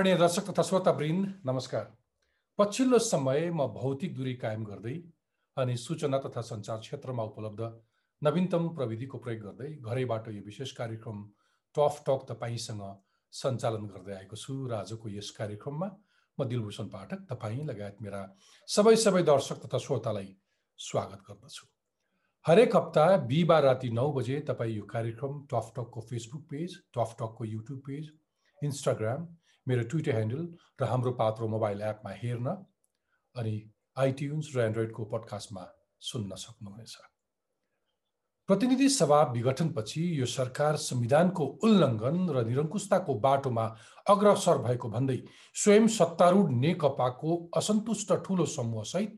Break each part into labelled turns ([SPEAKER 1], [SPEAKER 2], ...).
[SPEAKER 1] आदरणीय दर्शक तथा श्रोतावृन्द नमस्कार। पछिल्लो समय म भौतिक दूरी कायम गर्दै अनि सूचना तथा सञ्चार क्षेत्रमा उपलब्ध नवीनतम प्रविधिको प्रयोग गर्दै घरैबाट यो विशेष कार्यक्रम टफ टक तपाईँसँग सञ्चालन गर्दै आएको छु र आजको यस कार्यक्रममा म दिलभूषण पाठक तपाईँ लगायत मेरा सबै सबै दर्शक तथा श्रोतालाई स्वागत गर्दछु। हरेक हप्ता बिहिबार राति नौ बजे तपाईँ यो कार्यक्रम टफ टकको फेसबुक पेज टफ टकको युट्युब पेज इन्स्टाग्राम मेरो ट्विटर ह्यान्डल र हाम्रो पात्रो मोबाइल एपमा हेर्न अनि आइट्युन्स र एन्ड्रोइडको पडकास्टमा सुन्न सक्नुहुनेछ। प्रतिनिधि सभा विघटनपछि यो सरकार संविधानको उल्लङ्घन र निरङ्कुशताको बाटोमा अग्रसर भएको भन्दै स्वयं सत्तारूढ नेकपाको असन्तुष्ट ठुलो समूहसहित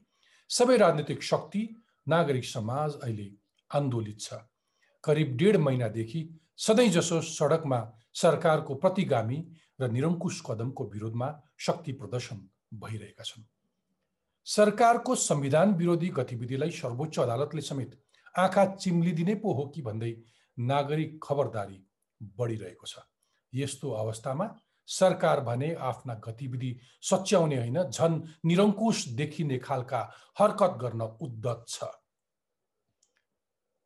[SPEAKER 1] सबै राजनीतिक शक्ति नागरिक समाज अहिले आन्दोलित छ। करिब डेढ महिनादेखि सधैँ जसो सडकमा सरकारको प्रतिगामी र निरङ्कुश कदमको विरोधमा शक्ति प्रदर्शन भइरहेका छन्। सरकारको संविधान विरोधी गतिविधिलाई सर्वोच्च अदालतले समेत आँखा चिम्लिदिने पो हो कि भन्दै नागरिक खबरदारी बढिरहेको छ। यस्तो अवस्थामा सरकार भने आफ्ना गतिविधि सच्याउने होइन झन् निरङ्कुश देखिने खालका हरकत गर्न उद्धत छ।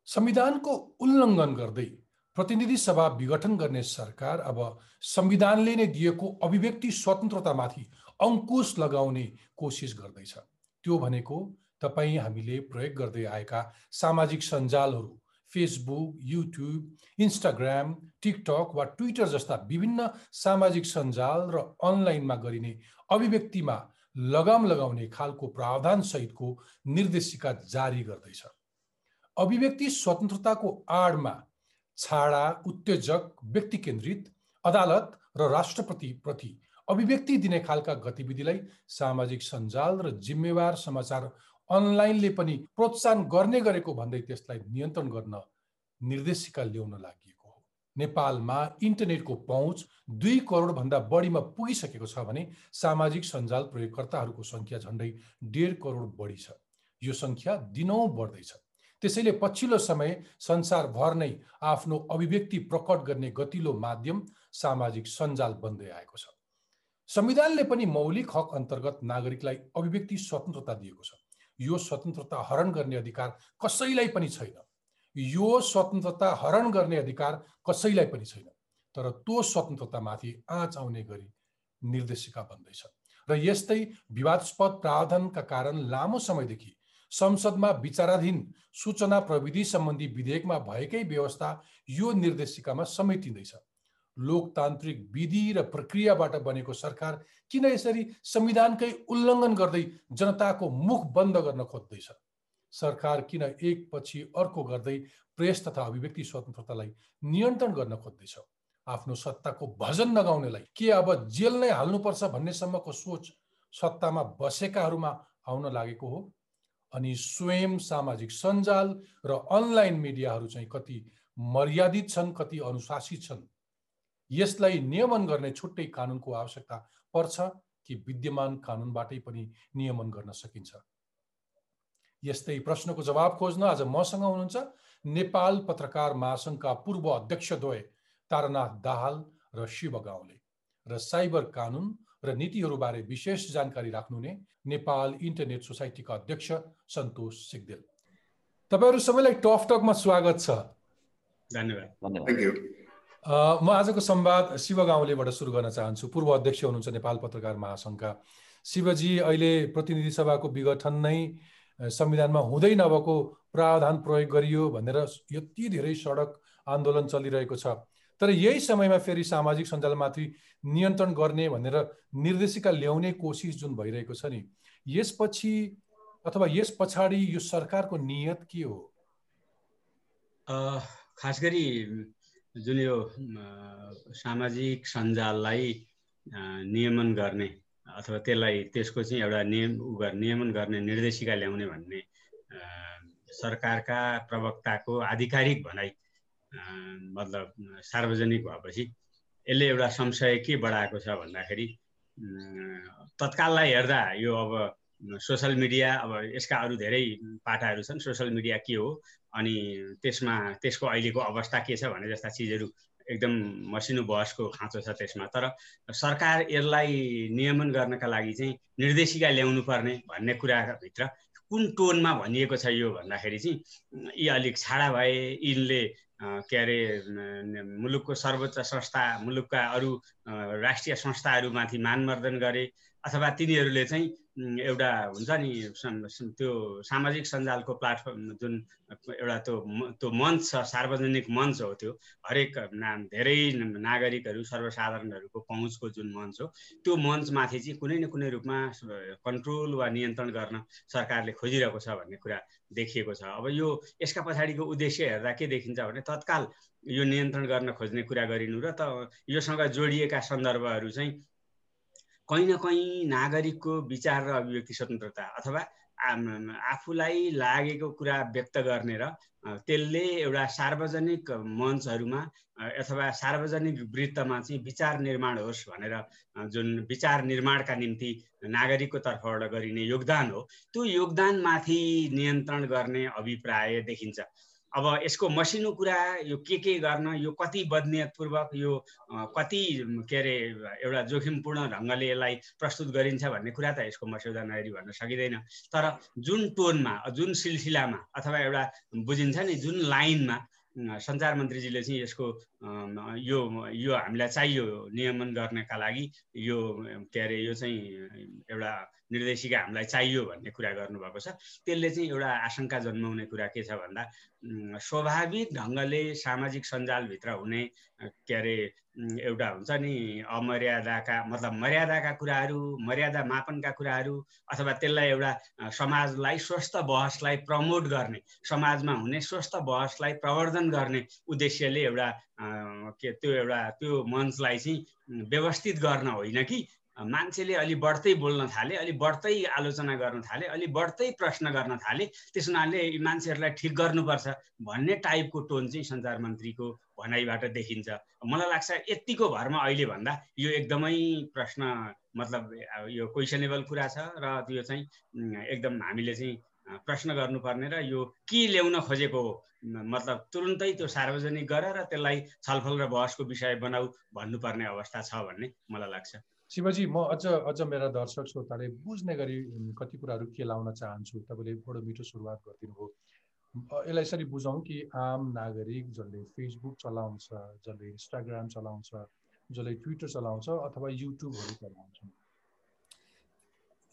[SPEAKER 1] संविधानको उल्लङ्घन गर्दै प्रतिनिधि सभा विघटन गर्ने सरकार अब संविधानले नै दिएको अभिव्यक्ति स्वतन्त्रतामाथि अङ्कुश लगाउने कोसिस गर्दैछ। त्यो भनेको तपाईँ हामीले प्रयोग गर्दै आएका सामाजिक सञ्जालहरू फेसबुक युट्युब इन्स्टाग्राम टिकटक वा ट्विटर जस्ता विभिन्न सामाजिक सञ्जाल र अनलाइनमा गरिने अभिव्यक्तिमा लगाम लगाउने खालको प्रावधानसहितको निर्देशिका जारी गर्दैछ। अभिव्यक्ति स्वतन्त्रताको आडमा छाडा उत्तेजक व्यक्ति केन्द्रित अदालत र राष्ट्रपति प्रति अभिव्यक्ति दिने खालका गतिविधिलाई सामाजिक सञ्जाल र जिम्मेवार समाचार अनलाइनले पनि प्रोत्साहन गर्ने गरेको भन्दै त्यसलाई नियन्त्रण गर्न निर्देशिका ल्याउन लागि नेपालमा इन्टरनेटको पहुँच दुई करोडभन्दा बढीमा पुगिसकेको छ भने सामाजिक सञ्जाल प्रयोगकर्ताहरूको सङ्ख्या झन्डै डेढ करोड बढी छ। यो सङ्ख्या दिनौँ बढ्दैछ। त्यसैले पछिल्लो समय संसारभर नै आफ्नो अभिव्यक्ति प्रकट गर्ने गतिलो माध्यम सामाजिक सञ्जाल बन्दै आएको छ। संविधानले पनि मौलिक हक अन्तर्गत नागरिकलाई अभिव्यक्ति स्वतन्त्रता दिएको छ। यो स्वतन्त्रता हरण गर्ने अधिकार कसैलाई पनि छैन। यो स्वतन्त्रता हरण गर्ने अधिकार कसैलाई पनि छैन। तर त्यो स्वतन्त्रतामाथि आँच आउने गरी निर्देशिका बन्दैछ। र यस्तै विवादस्पद प्रावधानका कारण लामो समयदेखि संसदमा विचाराधीन सूचना प्रविधि सम्बन्धी विधेयकमा भएकै व्यवस्था यो निर्देशिकामा समेटिँदैछ। लोकतान्त्रिक विधि र प्रक्रियाबाट बनेको सरकार किन यसरी संविधानकै उल्लङ्घन गर्दै जनताको मुख बन्द गर्न खोज्दैछ? सरकार किन एकपछि अर्को गर्दै प्रेस तथा अभिव्यक्ति स्वतन्त्रतालाई नियन्त्रण गर्न खोज्दैछ? आफ्नो सत्ताको भजन नगाउनेलाई के अब जेल नै हाल्नुपर्छ भन्नेसम्मको सोच सत्तामा बसेकाहरूमा आउन लागेको हो? अनि स्वयं सामाजिक सञ्जाल र अनलाइन मिडियाहरू चाहिँ कति मर्यादित छन् कति अनुशासित छन् यसलाई नियमन गर्ने छुट्टै कानुनको आवश्यकता पर्छ कि विद्यमान कानुनबाटै पनि नियमन गर्न सकिन्छ? यस्तै प्रश्नको जवाब खोज्न आज मसँग हुनुहुन्छ नेपाल पत्रकार महासङ्घका पूर्व अध्यक्षद्वय तारानाथ दाहाल र शिव गाउँले र साइबर कानुन र नीतिहरूबारे विशेष जानकारी राख्नुहुने नेपाल इन्टरनेट सोसाइटीका अध्यक्ष सन्तोष सिगदेल। तपाईँहरू सबैलाई टफ टकमा स्वागत छ।
[SPEAKER 2] धन्यवाद।
[SPEAKER 1] म आजको संवाद शिव गाउँलेबाट सुरु गर्न चाहन्छु। पूर्व अध्यक्ष हुनुहुन्छ नेपाल पत्रकार महासङ्घका। शिवजी अहिले प्रतिनिधि सभाको विघटन नै संविधानमा हुँदै नभएको प्रावधान प्रयोग गरियो भनेर यति धेरै सडक आन्दोलन चलिरहेको छ। तर यही समयमा फेरि सामाजिक सञ्जालमाथि नियन्त्रण गर्ने भनेर निर्देशिका ल्याउने कोसिस जुन भइरहेको छ नि यसपछि अथवा यस पछाडि यो सरकारको नियत के हो?
[SPEAKER 2] खास गरी जुन यो सामाजिक सञ्जाललाई नियमन गर्ने अथवा त्यसलाई त्यसको चाहिँ एउटा नियम नियमन गर्ने निर्देशिका ल्याउने भन्ने सरकारका प्रवक्ताको आधिकारिक भनाइ मतलब सार्वजनिक भएपछि यसले एउटा संशय के बढाएको छ भन्दाखेरि तत्काललाई हेर्दा यो अब सोसल मिडिया अब यसका अरू धेरै पाटाहरू छन् सोसल मिडिया के हो अनि त्यसमा त्यसको अहिलेको अवस्था के छ भने जस्ता चिजहरू एकदम मसिनो बहसको खाँचो छ त्यसमा। तर सरकार यसलाई नियमन गर्नका लागि चाहिँ निर्देशिका ल्याउनु पर्ने भन्ने कुराभित्र कुन टोनमा भनिएको छ यो भन्दाखेरि चाहिँ यी अलिक छाडा भए यिनले के अरे मुलुकको सर्वोच्च संस्था मुलुकका अरू राष्ट्रिय संस्थाहरूमाथि मानमर्दन गरे अथवा तिनीहरूले चाहिँ एउटा हुन्छ नि त्यो सामाजिक सञ्जालको प्लाटफर्म जुन एउटा त्यो त्यो मञ्च छ सार्वजनिक मञ्च हो त्यो हरेक नाम धेरै नागरिकहरू सर्वसाधारणहरूको पहुँचको जुन मञ्च हो त्यो मञ्चमाथि चाहिँ कुनै न कुनै रूपमा कन्ट्रोल वा नियन्त्रण गर्न सरकारले खोजिरहेको छ भन्ने कुरा देखिएको छ। अब यो यसका पछाडिको उद्देश्य हेर्दा के देखिन्छ भने तत्काल यो नियन्त्रण गर्न खोज्ने कुरा गरिनु र त योसँग जोडिएका सन्दर्भहरू चाहिँ कहीँ न कहीँ नागरिकको विचार र अभिव्यक्ति स्वतन्त्रता अथवा आफूलाई लागेको कुरा व्यक्त गर्ने र त्यसले एउटा सार्वजनिक मञ्चहरूमा अथवा सार्वजनिक वृत्तमा चाहिँ विचार निर्माण होस् भनेर जुन विचार निर्माणका निम्ति नागरिकको तर्फबाट गरिने योगदान हो त्यो योगदानमाथि नियन्त्रण गर्ने अभिप्राय देखिन्छ। अब यसको मसिनो कुरा यो के के गर्न यो कति बदनियतपूर्वक यो कति के अरे एउटा जोखिमपूर्ण ढङ्गले यसलाई प्रस्तुत गरिन्छ भन्ने कुरा त यसको मस्यौदा नहेरी भन्न सकिँदैन। तर जुन टोनमा जुन सिलसिलामा अथवा एउटा बुझिन्छ नि जुन लाइनमा सञ्चार मन्त्रीजीले चाहिँ यसको यो यो हामीलाई चाहियो नियमन गर्नका लागि यो के अरे यो चाहिँ एउटा निर्देशिका हामीलाई चाहियो भन्ने कुरा गर्नुभएको छ। त्यसले चाहिँ एउटा आशंका जन्माउने कुरा के छ भन्दा स्वाभाविक ढङ्गले सामाजिक सञ्जालभित्र हुने के अरे एउटा हुन्छ नि अमर्यादाका मतलब मर्यादाका कुराहरू मर्यादा मापनका कुराहरू अथवा त्यसलाई एउटा समाजलाई स्वस्थ बहसलाई प्रमोट गर्ने समाजमा हुने स्वस्थ बहसलाई प्रवर्धन गर्ने उद्देश्यले एउटा के त्यो एउटा त्यो मञ्चलाई चाहिँ व्यवस्थित गर्न होइन कि? मान्छेले अलि बढ्दै बोल्न थाले अलि बढ्दै आलोचना गर्न थाले अलि बढ्दै प्रश्न गर्न थाले त्यस हुनाले मान्छेहरूलाई ठिक गर्नुपर्छ भन्ने टाइपको टोन चाहिँ सञ्चार मन्त्रीको भनाइबाट देखिन्छ। मलाई लाग्छ यत्तिको भरमा अहिले भन्दा यो एकदमै प्रश्न मतलब यो क्वेसनेबल कुरा छ र त्यो चाहिँ एकदम हामीले चाहिँ प्रश्न गर्नुपर्ने र यो के ल्याउन खोजेको हो? मतलब तुरुन्तै त्यो सार्वजनिक गर र त्यसलाई छलफल र बहसको विषय बनाऊ भन्नुपर्ने अवस्था छ भन्ने मलाई लाग्छ।
[SPEAKER 1] शिवजी म अझ अझ मेरा दर्शक श्रोताले बुझ्ने गरी कति कुराहरू के लाउन चाहन्छु तपाईँले बडो मिठो सुरुवात गरिदिनु भयो यसलाई यसरी बुझौँ कि आम नागरिक जसले फेसबुक चलाउँछ जसले इन्स्टाग्राम चलाउँछ जसले ट्विटर चलाउँछ अथवा युट्युबहरू चलाउँछ।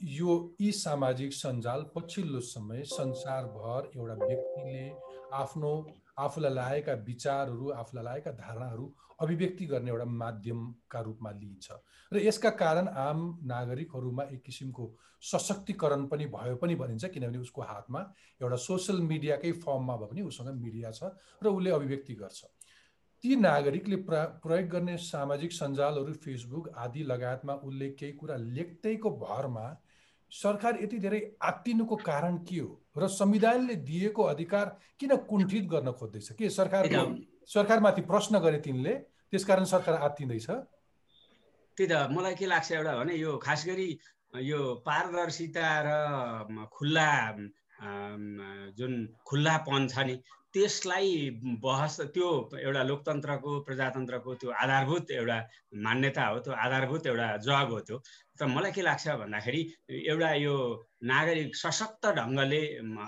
[SPEAKER 1] यो यी सामाजिक सञ्जाल पछिल्लो समय संसारभर एउटा व्यक्तिले आफ्नो आफूलाई लागेका विचारहरू आफूलाई लागेका धारणाहरू अभिव्यक्ति गर्ने एउटा माध्यमका रूपमा लिइन्छ। र यसका कारण आम नागरिकहरूमा एक किसिमको सशक्तिकरण पनि भयो पनि भनिन्छ किनभने उसको हातमा एउटा सोसियल मिडियाकै फर्ममा भए पनि उसँग मिडिया छ र उसले अभिव्यक्ति गर्छ। ती नागरिकले प्र प्रयोग गर्ने सामाजिक सञ्जालहरू फेसबुक आदि लगायतमा उसले केही कुरा लेख्दैको भरमा सरकार यति धेरै आत्तिनुको कारण के हो? र संविधानले दिएको अधिकार किन कुण्ठित गर्न खोज्दैछ? के सरकार सरकारमाथि प्रश्न गरे तिनले? त्यसकारण सरकार आत्तिँदैछ?
[SPEAKER 2] त्यही त मलाई के लाग्छ एउटा भने यो खास गरी यो पारदर्शिता र खुल्ला जुन खुल्लापन छ नि त्यसलाई बहस त्यो एउटा लोकतन्त्रको प्रजातन्त्रको त्यो आधारभूत एउटा मान्यता हो त्यो आधारभूत एउटा जग हो त्यो। तर मलाई के लाग्छ भन्दाखेरि एउटा यो नागरिक सशक्त ढङ्गले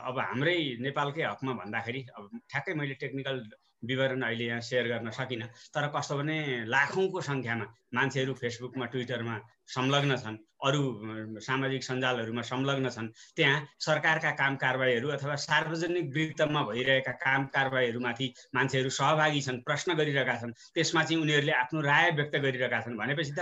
[SPEAKER 2] अब हाम्रै नेपालकै हकमा भन्दाखेरि अब ठ्याक्कै मैले टेक्निकल विवरण अहिले यहाँ सेयर गर्न सकिनँ तर कस्तो भने लाखौँको सङ्ख्यामा मान्छेहरू फेसबुकमा ट्विटरमा संलग्न छन् अरू सामाजिक सञ्जालहरूमा संलग्न छन्। त्यहाँ सरकारका काम कारवाहीहरू अथवा सार्वजनिक वृत्तमा भइरहेका काम कारवाहीहरूमाथि मान्छेहरू सहभागी छन् प्रश्न गरिरहेका छन्। त्यसमा चाहिँ उनीहरूले आफ्नो राय व्यक्त गरिरहेका छन्। भनेपछि त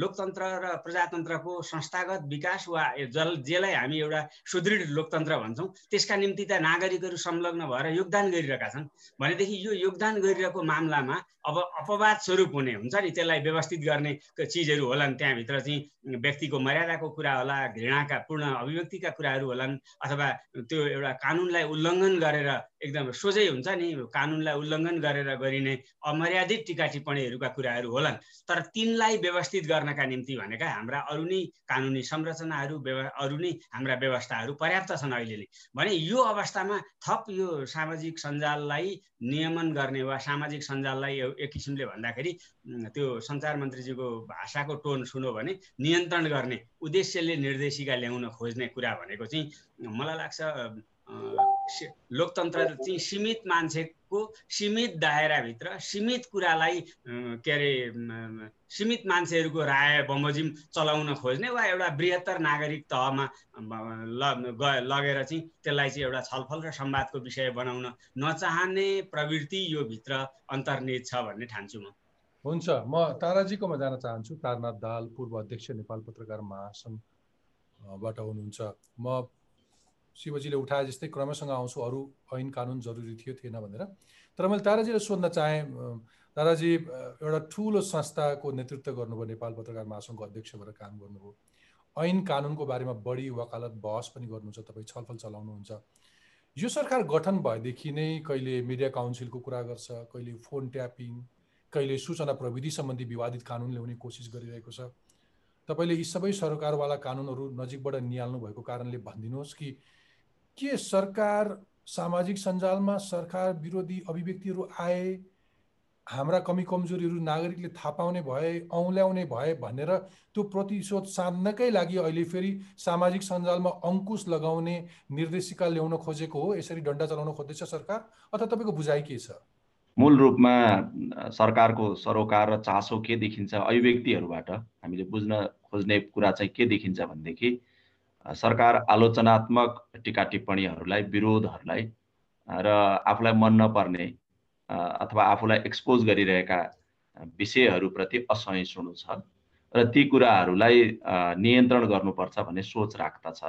[SPEAKER 2] लोकतन्त्र र प्रजातन्त्रको संस्थागत विकास वा जल जेलाई हामी एउटा सुदृढ लोकतन्त्र भन्छौँ त्यसका निम्ति त नागरिकहरू संलग्न भएर योगदान गरिरहेका छन्। भनेदेखि यो योगदान गरिरहेको मामलामा अब अपवाद स्वरूप हुने हुन्छ नि त्यसलाई व्यवस्थित गर्ने चिजहरू होलान् त्यहाँभित्र चाहिँ व्यक्तिको मर्यादाको कुरा होला घृणाका पूर्ण अभिव्यक्तिका कुराहरू होलान् अथवा त्यो एउटा कानुनलाई उल्लङ्घन गरेर एकदम सोझै हुन्छ नि कानुनलाई उल्लङ्घन गरेर गरिने अमर्यादित टिका टिप्पणीहरूका कुराहरू होलान्। तर तिनलाई व्यवस्थित गर्नका निम्ति भनेका हाम्रा अरू नै कानुनी संरचनाहरू अरू नै हाम्रा व्यवस्थाहरू पर्याप्त छन् अहिले नै भने यो अवस्थामा थप यो सामाजिक सञ्जाललाई नियमन गर्ने वा सामाजिक सञ्जाललाई एक किसिमले भन्दाखेरि त्यो सञ्चार मन्त्रीजीको भाषाको टोन सुन्यो भने नियन्त्रण गर्ने उद्देश्यले निर्देशिका ल्याउन खोज्ने कुरा भनेको चाहिँ मलाई लाग्छ लोकतन्त्र चाहिँ सीमित मान्छेको सीमित दायराभित्र सीमित कुरालाई के अरे सीमित मान्छेहरूको राय बमोजिम चलाउन खोज्ने वा एउटा बृहत्तर नागरिक तहमा लगेर चाहिँ त्यसलाई चाहिँ एउटा छलफल र संवादको विषय बनाउन नचाहने प्रवृत्ति यो भित्र अन्तर्निहित छ भन्ने ठान्छु म।
[SPEAKER 1] हुन्छ म ताराजीकोमा जान चाहन्छु। तारनाथ दाल पूर्व अध्यक्ष नेपाल पत्रकार महासङ्घबाट हुनुहुन्छ। म शिवजीले उठाए जस्तै क्रमसँग आउँछु अरू ऐन कानुन जरुरी थियो थिएन भनेर। तर मैले ताराजीलाई सोध्न चाहेँ ताराजी एउटा ठुलो संस्थाको नेतृत्व गर्नुभयो नेपाल पत्रकार महासङ्घको अध्यक्ष भएर काम गर्नुभयो। ऐन कानुनको बारेमा बढी वकालत बहस पनि गर्नुहुन्छ तपाईँ छलफल चलाउनुहुन्छ। यो सरकार गठन भएदेखि नै कहिले मिडिया काउन्सिलको कुरा गर्छ कहिले फोन ट्यापिङ कहिले सूचना प्रविधि सम्बन्धी विवादित कानुन ल्याउने कोसिस गरिरहेको छ। तपाईँले यी सबै सरकारवाला कानुनहरू नजिकबाट निहाल्नु भएको कारणले भनिदिनुहोस् कि के सरकार सामाजिक सञ्जालमा सरकार विरोधी अभिव्यक्तिहरू आए हाम्रा कमी कमजोरीहरू नागरिकले थाहा पाउने भए औँल्याउने भए भनेर त्यो प्रतिशोध साध्नकै लागि अहिले फेरि सामाजिक सञ्जालमा अङ्कुश लगाउने निर्देशिका ल्याउन खोजेको हो। यसरी डन्डा चलाउन खोज्दैछ सरकार। अथवा तपाईँको बुझाइ के छ?
[SPEAKER 3] मूल रूपमा सरकारको सरोकार र चासो के देखिन्छ अभिव्यक्तिहरूबाट हामीले बुझ्न खोज्ने कुरा चाहिँ के देखिन्छ भनेदेखि सरकार आलोचनात्मक टिका टिप्पणीहरूलाई विरोधहरूलाई र आफूलाई मन नपर्ने अथवा आफूलाई एक्सपोज गरिरहेका विषयहरूप्रति असहिष्णु छ र ती कुराहरूलाई नियन्त्रण गर्नुपर्छ भन्ने सोच राख्दछ।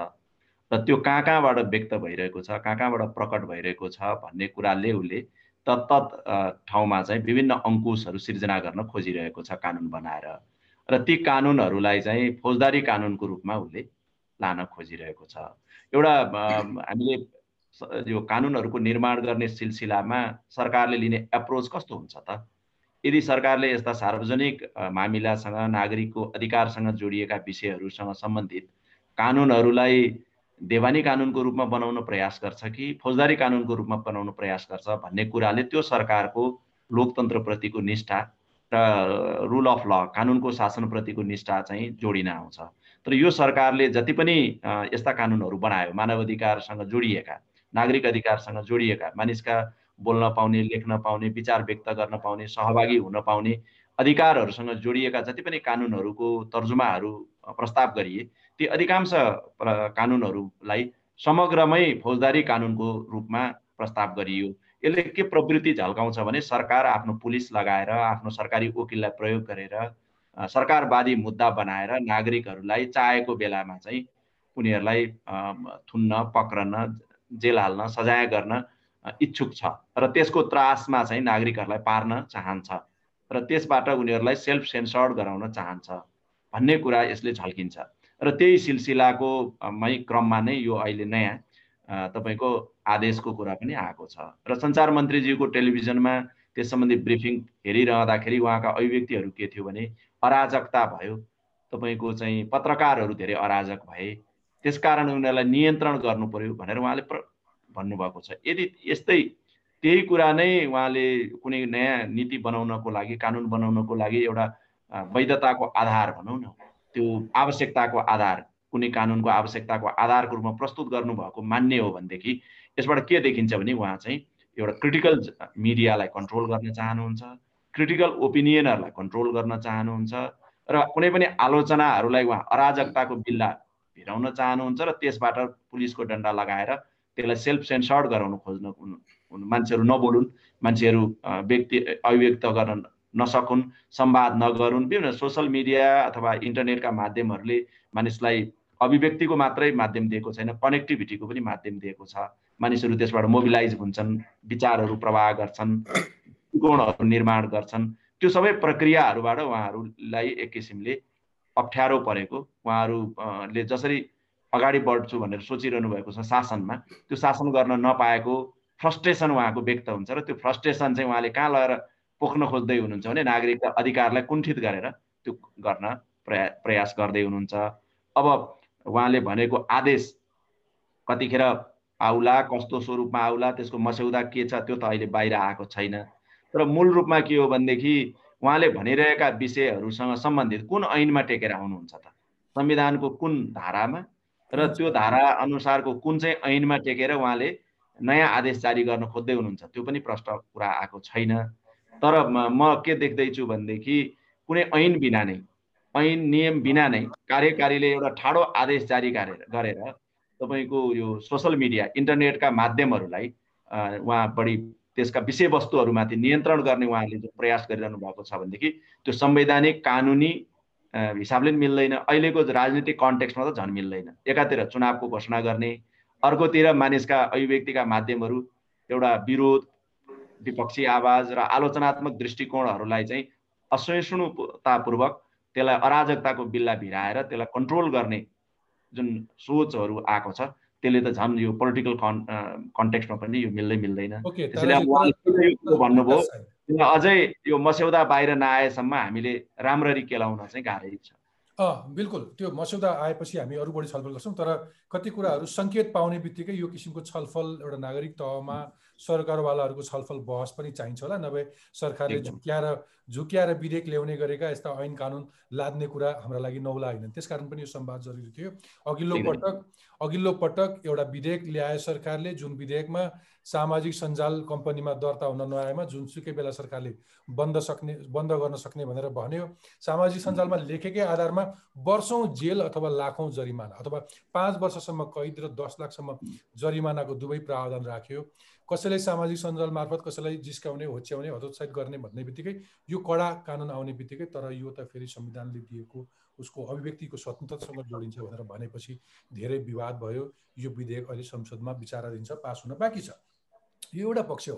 [SPEAKER 3] र त्यो कहाँ कहाँबाट व्यक्त भइरहेको छ कहाँ कहाँबाट प्रकट भइरहेको छ भन्ने कुराले उसले तत्त ठाउँमा चाहिँ विभिन्न अङ्कुशहरू सिर्जना गर्न खोजिरहेको छ कानुन बनाएर। र ती कानुनहरूलाई चाहिँ फौजदारी कानुनको रूपमा उसले लान खोजिरहेको छ। एउटा हामीले यो कानुनहरूको निर्माण गर्ने सिलसिलामा सरकारले लिने एप्रोच कस्तो हुन्छ त? यदि सरकारले यस्ता सार्वजनिक मामिलासँग नागरिकको अधिकारसँग जोडिएका विषयहरूसँग सम्बन्धित कानुनहरूलाई देवानी कानुनको रूपमा बनाउन प्रयास गर्छ कि फौजदारी कानुनको रूपमा बनाउन प्रयास गर्छ भन्ने कुराले त्यो सरकारको लोकतन्त्रप्रतिको निष्ठा र रुल अफ ल कानुनको शासनप्रतिको निष्ठा चाहिँ जोडिन आउँछ। तर यो सरकारले जति पनि यस्ता कानुनहरू बनायो मानव अधिकारसँग जोडिएका नागरिक अधिकारसँग जोडिएका मानिसका बोल्न पाउने लेख्न पाउने विचार व्यक्त गर्न पाउने सहभागी हुन पाउने अधिकारहरूसँग जोडिएका जति पनि कानुनहरूको तर्जुमाहरू प्रस्ताव गरिए ती अधिकांश कानुनहरूलाई समग्रमै फौजदारी कानुनको रूपमा प्रस्ताव गरियो। यसले के प्रवृत्ति झल्काउँछ भने सरकार आफ्नो पुलिस लगाएर आफ्नो सरकारी वकिललाई प्रयोग गरेर सरकारवादी मुद्दा बनाएर नागरिकहरूलाई चाहेको बेलामा चाहिँ उनीहरूलाई थुन्न पक्रन जेल हाल्न सजाय गर्न इच्छुक छ। र त्यसको त्रासमा चाहिँ नागरिकहरूलाई पार्न चाहन्छ। र त्यसबाट उनीहरूलाई सेल्फ सेन्सर्ड गराउन चाहन्छ भन्ने कुरा यसले झल्किन्छ। र त्यही सिलसिलाको मै क्रममा नै यो अहिले नयाँ तपाईँको आदेशको कुरा पनि आएको छ। र सञ्चार मन्त्रीजीको टेलिभिजनमा त्यस सम्बन्धी ब्रिफिङ हेरिरहँदाखेरि उहाँका अभिव्यक्तिहरू के थियो भने अराजकता भयो। तपाईँको चाहिँ पत्रकारहरू धेरै अराजक भए। त्यसकारण उनीहरूलाई नियन्त्रण गर्नु पर्यो भनेर उहाँले प्र भन्नुभएको छ। यदि यस्तै त्यही कुरा नै उहाँले कुनै नयाँ नीति बनाउनको लागि कानुन बनाउनको लागि एउटा वैधताको आधार भनौँ न त्यो आवश्यकताको आधार कुनै कानुनको आवश्यकताको आधारको रूपमा प्रस्तुत गर्नुभएको मान्य हो भनेदेखि यसबाट के देखिन्छ भने उहाँ चाहिँ एउटा क्रिटिकल मिडियालाई कन्ट्रोल गर्न चाहनुहुन्छ क्रिटिकल ओपिनियनहरूलाई कन्ट्रोल गर्न चाहनुहुन्छ र कुनै पनि आलोचनाहरूलाई उहाँ अराजकताको बिल्ला भिराउन चाहनुहुन्छ र त्यसबाट पुलिसको डन्डा लगाएर त्यसलाई सेल्फ सेन्सर्ड गराउन खोज्न मान्छेहरू नबोलुन् मान्छेहरू व्यक्ति अभिव्यक्त गर्न नसकुन् संवाद नगरून् विभिन्न सोसल मिडिया अथवा इन्टरनेटका माध्यमहरूले मानिसलाई अभिव्यक्तिको मात्रै माध्यम दिएको छैन कनेक्टिभिटीको पनि माध्यम दिएको छ। मानिसहरू त्यसबाट मोबिलाइज हुन्छन् विचारहरू प्रवाह गर्छन् गुणहरू निर्माण गर्छन्। त्यो सबै प्रक्रियाहरूबाट उहाँहरूलाई एक किसिमले अप्ठ्यारो परेको। उहाँहरूले जसरी अगाडि बढ्छु भनेर सोचिरहनु भएको छ शासनमा त्यो शासन गर्न नपाएको फ्रस्ट्रेसन उहाँको व्यक्त हुन्छ र त्यो फ्रस्ट्रेसन चाहिँ उहाँले कहाँ लगेर पोख्न खोज्दै हुनुहुन्छ भने नागरिकका अधिकारलाई कुण्ठित गरेर त्यो गर्न प्रया प्रयास गर्दै हुनुहुन्छ। अब उहाँले भनेको आदेश कतिखेर आउला कस्तो स्वरूपमा आउला त्यसको मस्यौदा के छ त्यो त अहिले बाहिर आएको छैन। तर मूल रूपमा के हो भनेदेखि उहाँले भनिरहेका विषयहरूसँग सम्बन्धित कुन ऐनमा टेकेर आउनुहुन्छ त? संविधानको कुन धारामा? र त्यो धारा अनुसारको कुन चाहिँ ऐनमा टेकेर उहाँले नयाँ आदेश जारी गर्न खोज्दै हुनुहुन्छ त्यो पनि प्रश्न कुरा आएको छैन। तर म के देख्दैछु भनेदेखि कुनै ऐन बिना नै ऐन नियम बिना नै कार्यकारीले एउटा ठाडो आदेश जारी गरेर गरेर तपाईँको यो सोसल मिडिया इन्टरनेटका माध्यमहरूलाई उहाँ बढी त्यसका विषयवस्तुहरूमाथि नियन्त्रण गर्ने उहाँले जो प्रयास गरिरहनु भएको छ भनेदेखि त्यो संवैधानिक कानुनी हिसाबले पनि मिल्दैन। अहिलेको राजनीतिक कन्टेक्स्टमा त झन् मिल्दैन। एकातिर चुनावको घोषणा गर्ने अर्कोतिर मानिसका अभिव्यक्तिका माध्यमहरू एउटा विरोध विपक्षी आवाज र आलोचनात्मक दृष्टिकोणहरूलाई चाहिँ असहिष्णुतापूर्वक त्यसलाई अराजकताको बिल्ला भिराएर त्यसलाई कन्ट्रोल गर्ने जुन सोचहरू आएको छ त्यसले त झन् यो पोलिटिकल कन् कन्टेक्स्टमा पनि यो मिल्दै मिल्दैन। त्यसैले अब भन्नुभयो अझै यो मस्यौदा बाहिर नआएसम्म हामीले राम्ररी केलाउन चाहिँ गाह्रै छ।
[SPEAKER 1] बिल्कुल। त्यो मस्यौदा आएपछि हामी अरू बढी छलफल गर्छौँ तर कति कुराहरू सङ्केत पाउने बित्तिकै यो किसिमको छलफल एउटा नागरिक तहमा सरकारवालाहरूको छलफल बहस पनि चाहिन्छ होला नभए सरकारले झुक्याएर झुक्याएर विधेयक ल्याउने गरेका यस्ता ऐन कानुन लाद्ने कुरा हाम्रा लागि नौला होइन। त्यसकारण पनि यो संवाद जरुरी थियो। अघिल्लो पटक अघिल्लो पटक एउटा विधेयक ल्याए सरकारले जुन विधेयकमा सामाजिक सञ्जाल कम्पनीमा दर्ता हुन नआएमा जुनसुकै बेला सरकारले बन्द सक्ने बन्द गर्न सक्ने भनेर भन्यो। सामाजिक सञ्जालमा लेखेकै आधारमा वर्षौँ जेल अथवा लाखौँ जरिमाना अथवा पाँच वर्षसम्म कैद र दस लाखसम्म जरिमानाको दुवै प्रावधान राख्यो। कसैलाई सामाजिक सञ्जाल मार्फत कसैलाई जिस्काउने होच्याउने हतोत्साहित गर्ने भन्ने बित्तिकै यो कडा कानुन आउने बित्तिकै तर यो त फेरि संविधानले दिएको उसको अभिव्यक्तिको स्वतन्त्रतासँग जोडिन्छ भनेर भनेपछि धेरै विवाद भयो। यो विधेयक अहिले संसदमा विचाराधीन छ पास हुन बाँकी छ। यो एउटा पक्ष हो।